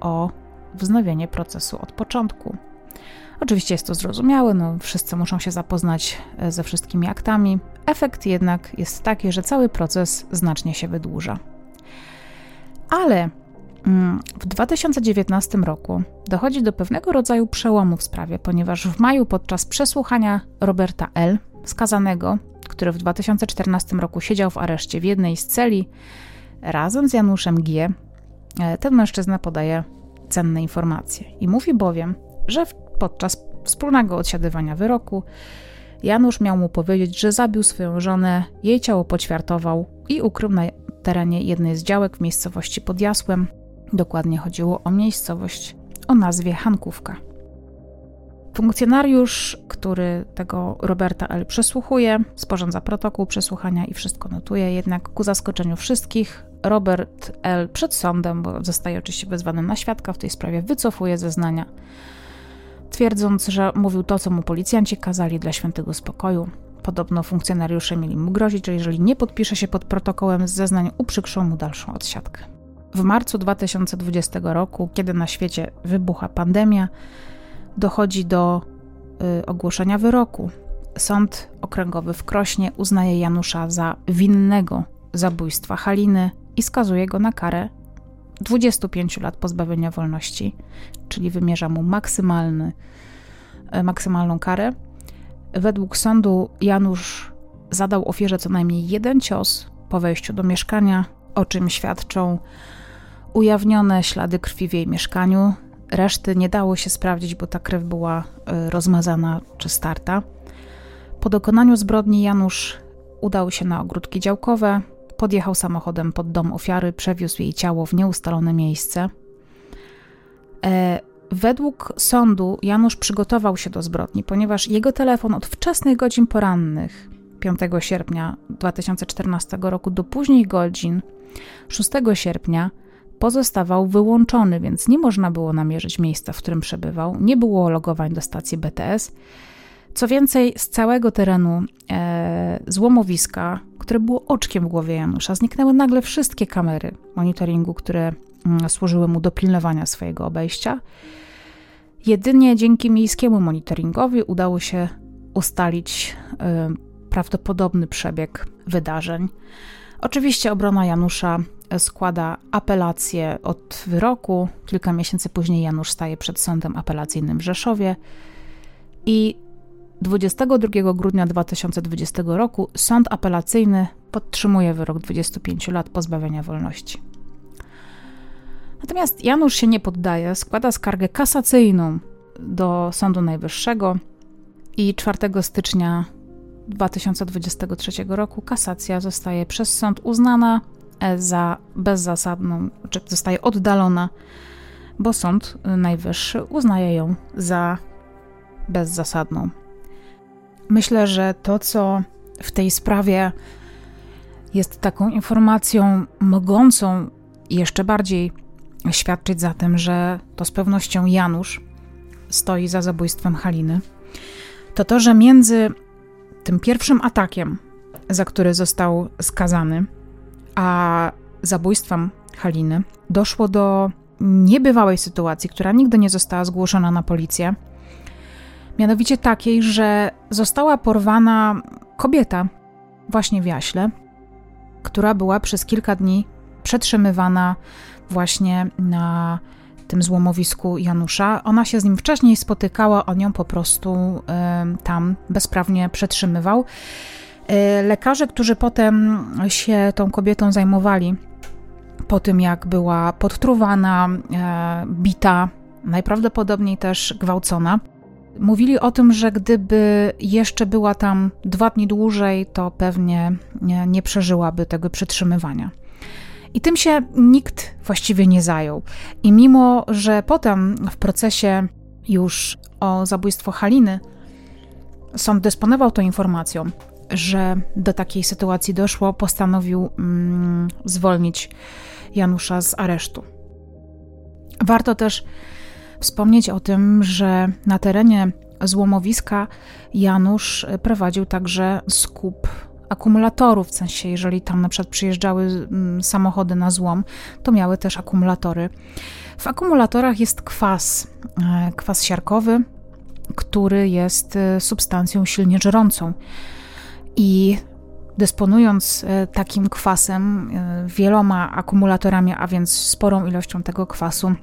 o wznowienie procesu od początku. Oczywiście jest to zrozumiałe, no, wszyscy muszą się zapoznać e, ze wszystkimi aktami. Efekt jednak jest taki, że cały proces znacznie się wydłuża. Ale mm, w 2019 roku dochodzi do pewnego rodzaju przełomu w sprawie, ponieważ w maju podczas przesłuchania Roberta L., skazanego, który w 2014 roku siedział w areszcie w jednej z celi razem z Januszem G., e, ten mężczyzna podaje cenne informacje i mówi bowiem, że podczas wspólnego odsiadywania wyroku Janusz miał mu powiedzieć, że zabił swoją żonę, jej ciało poćwiartował i ukrył na terenie jednej z działek w miejscowości pod Jasłem. Dokładnie chodziło o miejscowość o nazwie Hankówka. Funkcjonariusz, który tego Roberta L. przesłuchuje, sporządza protokół przesłuchania i wszystko notuje, jednak ku zaskoczeniu wszystkich, Robert L. przed sądem, bo zostaje oczywiście wezwany na świadka w tej sprawie, wycofuje zeznania, twierdząc, że mówił to, co mu policjanci kazali dla świętego spokoju. Podobno funkcjonariusze mieli mu grozić, że jeżeli nie podpisze się pod protokołem z zeznań, uprzykrzą mu dalszą odsiadkę. W marcu 2020 roku, kiedy na świecie wybucha pandemia, dochodzi do y, ogłoszenia wyroku. Sąd okręgowy w Krośnie uznaje Janusza za winnego zabójstwa Haliny i skazuje go na karę 25 lat pozbawienia wolności, czyli wymierza mu maksymalny, y, maksymalną karę. Według sądu Janusz zadał ofierze co najmniej jeden cios po wejściu do mieszkania, o czym świadczą ujawnione ślady krwi w jej mieszkaniu, Reszty nie dało się sprawdzić, bo ta krew była e, rozmazana czy starta. Po dokonaniu zbrodni Janusz udał się na ogródki działkowe, podjechał samochodem pod dom ofiary, przewiózł jej ciało w nieustalone miejsce. E, według sądu Janusz przygotował się do zbrodni, ponieważ jego telefon od wczesnych godzin porannych 5 sierpnia 2014 roku do późnych godzin 6 sierpnia pozostawał wyłączony, więc nie można było namierzyć miejsca, w którym przebywał, nie było logowań do stacji BTS. Co więcej, z całego terenu e, złomowiska, które było oczkiem w głowie Janusza, zniknęły nagle wszystkie kamery monitoringu, które mm, służyły mu do pilnowania swojego obejścia. Jedynie dzięki miejskiemu monitoringowi udało się ustalić e, prawdopodobny przebieg wydarzeń. Oczywiście obrona Janusza składa apelację od wyroku. Kilka miesięcy później Janusz staje przed sądem apelacyjnym w Rzeszowie i 22 grudnia 2020 roku sąd apelacyjny podtrzymuje wyrok 25 lat pozbawienia wolności. Natomiast Janusz się nie poddaje, składa skargę kasacyjną do Sądu Najwyższego i 4 stycznia 2023 roku kasacja zostaje przez sąd uznana za bezzasadną, czy zostaje oddalona, bo Sąd Najwyższy uznaje ją za bezzasadną. Myślę, że to, co w tej sprawie jest taką informacją mogącą jeszcze bardziej świadczyć za tym, że to z pewnością Janusz stoi za zabójstwem Haliny, to to, że między tym pierwszym atakiem, za który został skazany, a zabójstwem Haliny doszło do niebywałej sytuacji, która nigdy nie została zgłoszona na policję. Mianowicie takiej, że została porwana kobieta właśnie w Jaśle, która była przez kilka dni przetrzymywana właśnie na tym złomowisku Janusza. Ona się z nim wcześniej spotykała, on ją po prostu tam bezprawnie przetrzymywał. E, lekarze, którzy potem się tą kobietą zajmowali, po tym jak była podtruwana, e, bita, najprawdopodobniej też gwałcona, mówili o tym, że gdyby jeszcze była tam dwa dni dłużej, to pewnie nie, nie przeżyłaby tego przetrzymywania. I tym się nikt właściwie nie zajął. I mimo, że potem w procesie już o zabójstwo Haliny sąd dysponował tą informacją, że do takiej sytuacji doszło, postanowił mm, zwolnić Janusza z aresztu. Warto też wspomnieć o tym, że na terenie złomowiska Janusz prowadził także skup akumulatorów, w sensie jeżeli tam na przykład przyjeżdżały mm, samochody na złom, to miały też akumulatory. W akumulatorach jest kwas, e, kwas siarkowy, który jest e, substancją silnie żerącą. I dysponując e, takim kwasem, wieloma akumulatorami, a więc sporą ilością tego kwasu,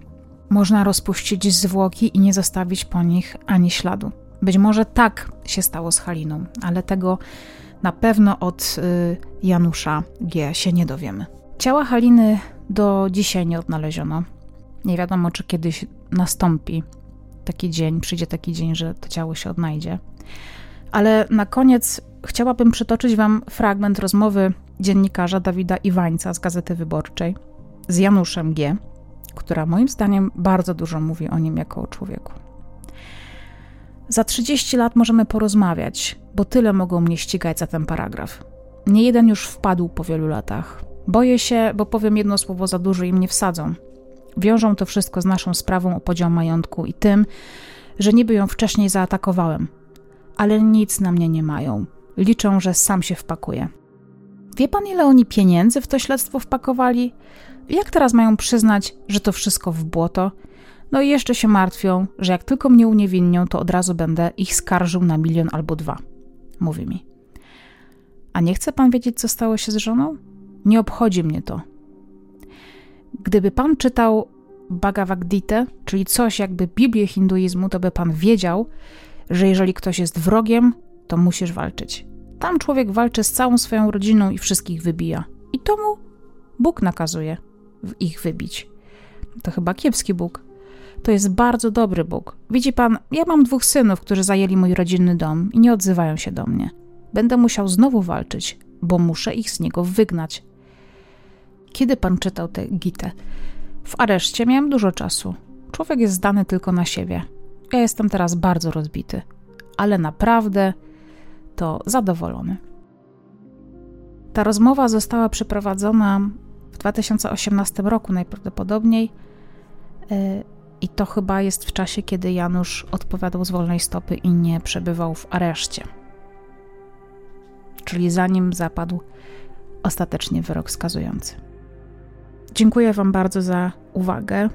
można rozpuścić zwłoki i nie zostawić po nich ani śladu. Być może tak się stało z Haliną, ale tego na pewno od e, Janusza G się nie dowiemy. Ciała Haliny do dzisiaj nie odnaleziono. Nie wiadomo, czy kiedyś nastąpi taki dzień, przyjdzie taki dzień, że to ciało się odnajdzie. Ale na koniec chciałabym przytoczyć Wam fragment rozmowy dziennikarza Dawida Iwańca z Gazety Wyborczej z Januszem G., która moim zdaniem bardzo dużo mówi o nim jako o człowieku. Za 30 lat możemy porozmawiać, bo tyle mogą mnie ścigać za ten paragraf. Nie jeden już wpadł po wielu latach. Boję się, bo powiem jedno słowo za dużo i mnie wsadzą. Wiążą to wszystko z naszą sprawą o podział majątku i tym, że niby ją wcześniej zaatakowałem. Ale nic na mnie nie mają. Liczą, że sam się wpakuje. Wie pan, ile oni pieniędzy w to śledztwo wpakowali? Jak teraz mają przyznać, że to wszystko w błoto? No i jeszcze się martwią, że jak tylko mnie uniewinnią, to od razu będę ich skarżył na milion albo dwa. Mówi mi. A nie chce pan wiedzieć, co stało się z żoną? Nie obchodzi mnie to. Gdyby pan czytał Bhagavad Gita, czyli coś jakby Biblię hinduizmu, to by pan wiedział, że jeżeli ktoś jest wrogiem, to musisz walczyć. Tam człowiek walczy z całą swoją rodziną i wszystkich wybija. I to mu Bóg nakazuje ich wybić. To chyba kiepski Bóg. To jest bardzo dobry Bóg. Widzi pan, ja mam dwóch synów, którzy zajęli mój rodzinny dom i nie odzywają się do mnie. Będę musiał znowu walczyć, bo muszę ich z niego wygnać. Kiedy pan czytał tę gitę? W areszcie miałem dużo czasu. Człowiek jest zdany tylko na siebie. Ja jestem teraz bardzo rozbity, ale naprawdę to zadowolony. Ta rozmowa została przeprowadzona w 2018 roku najprawdopodobniej. I to chyba jest w czasie, kiedy Janusz odpowiadał z wolnej stopy i nie przebywał w areszcie. Czyli zanim zapadł ostatecznie wyrok skazujący. Dziękuję Wam bardzo za uwagę.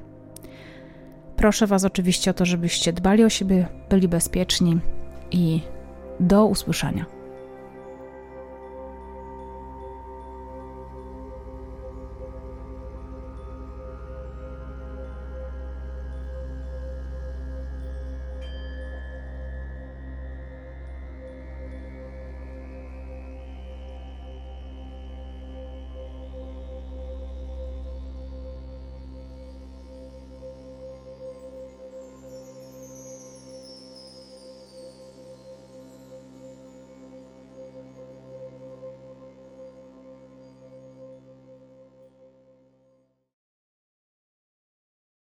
Proszę Was oczywiście o to, żebyście dbali o siebie, byli bezpieczni i do usłyszenia.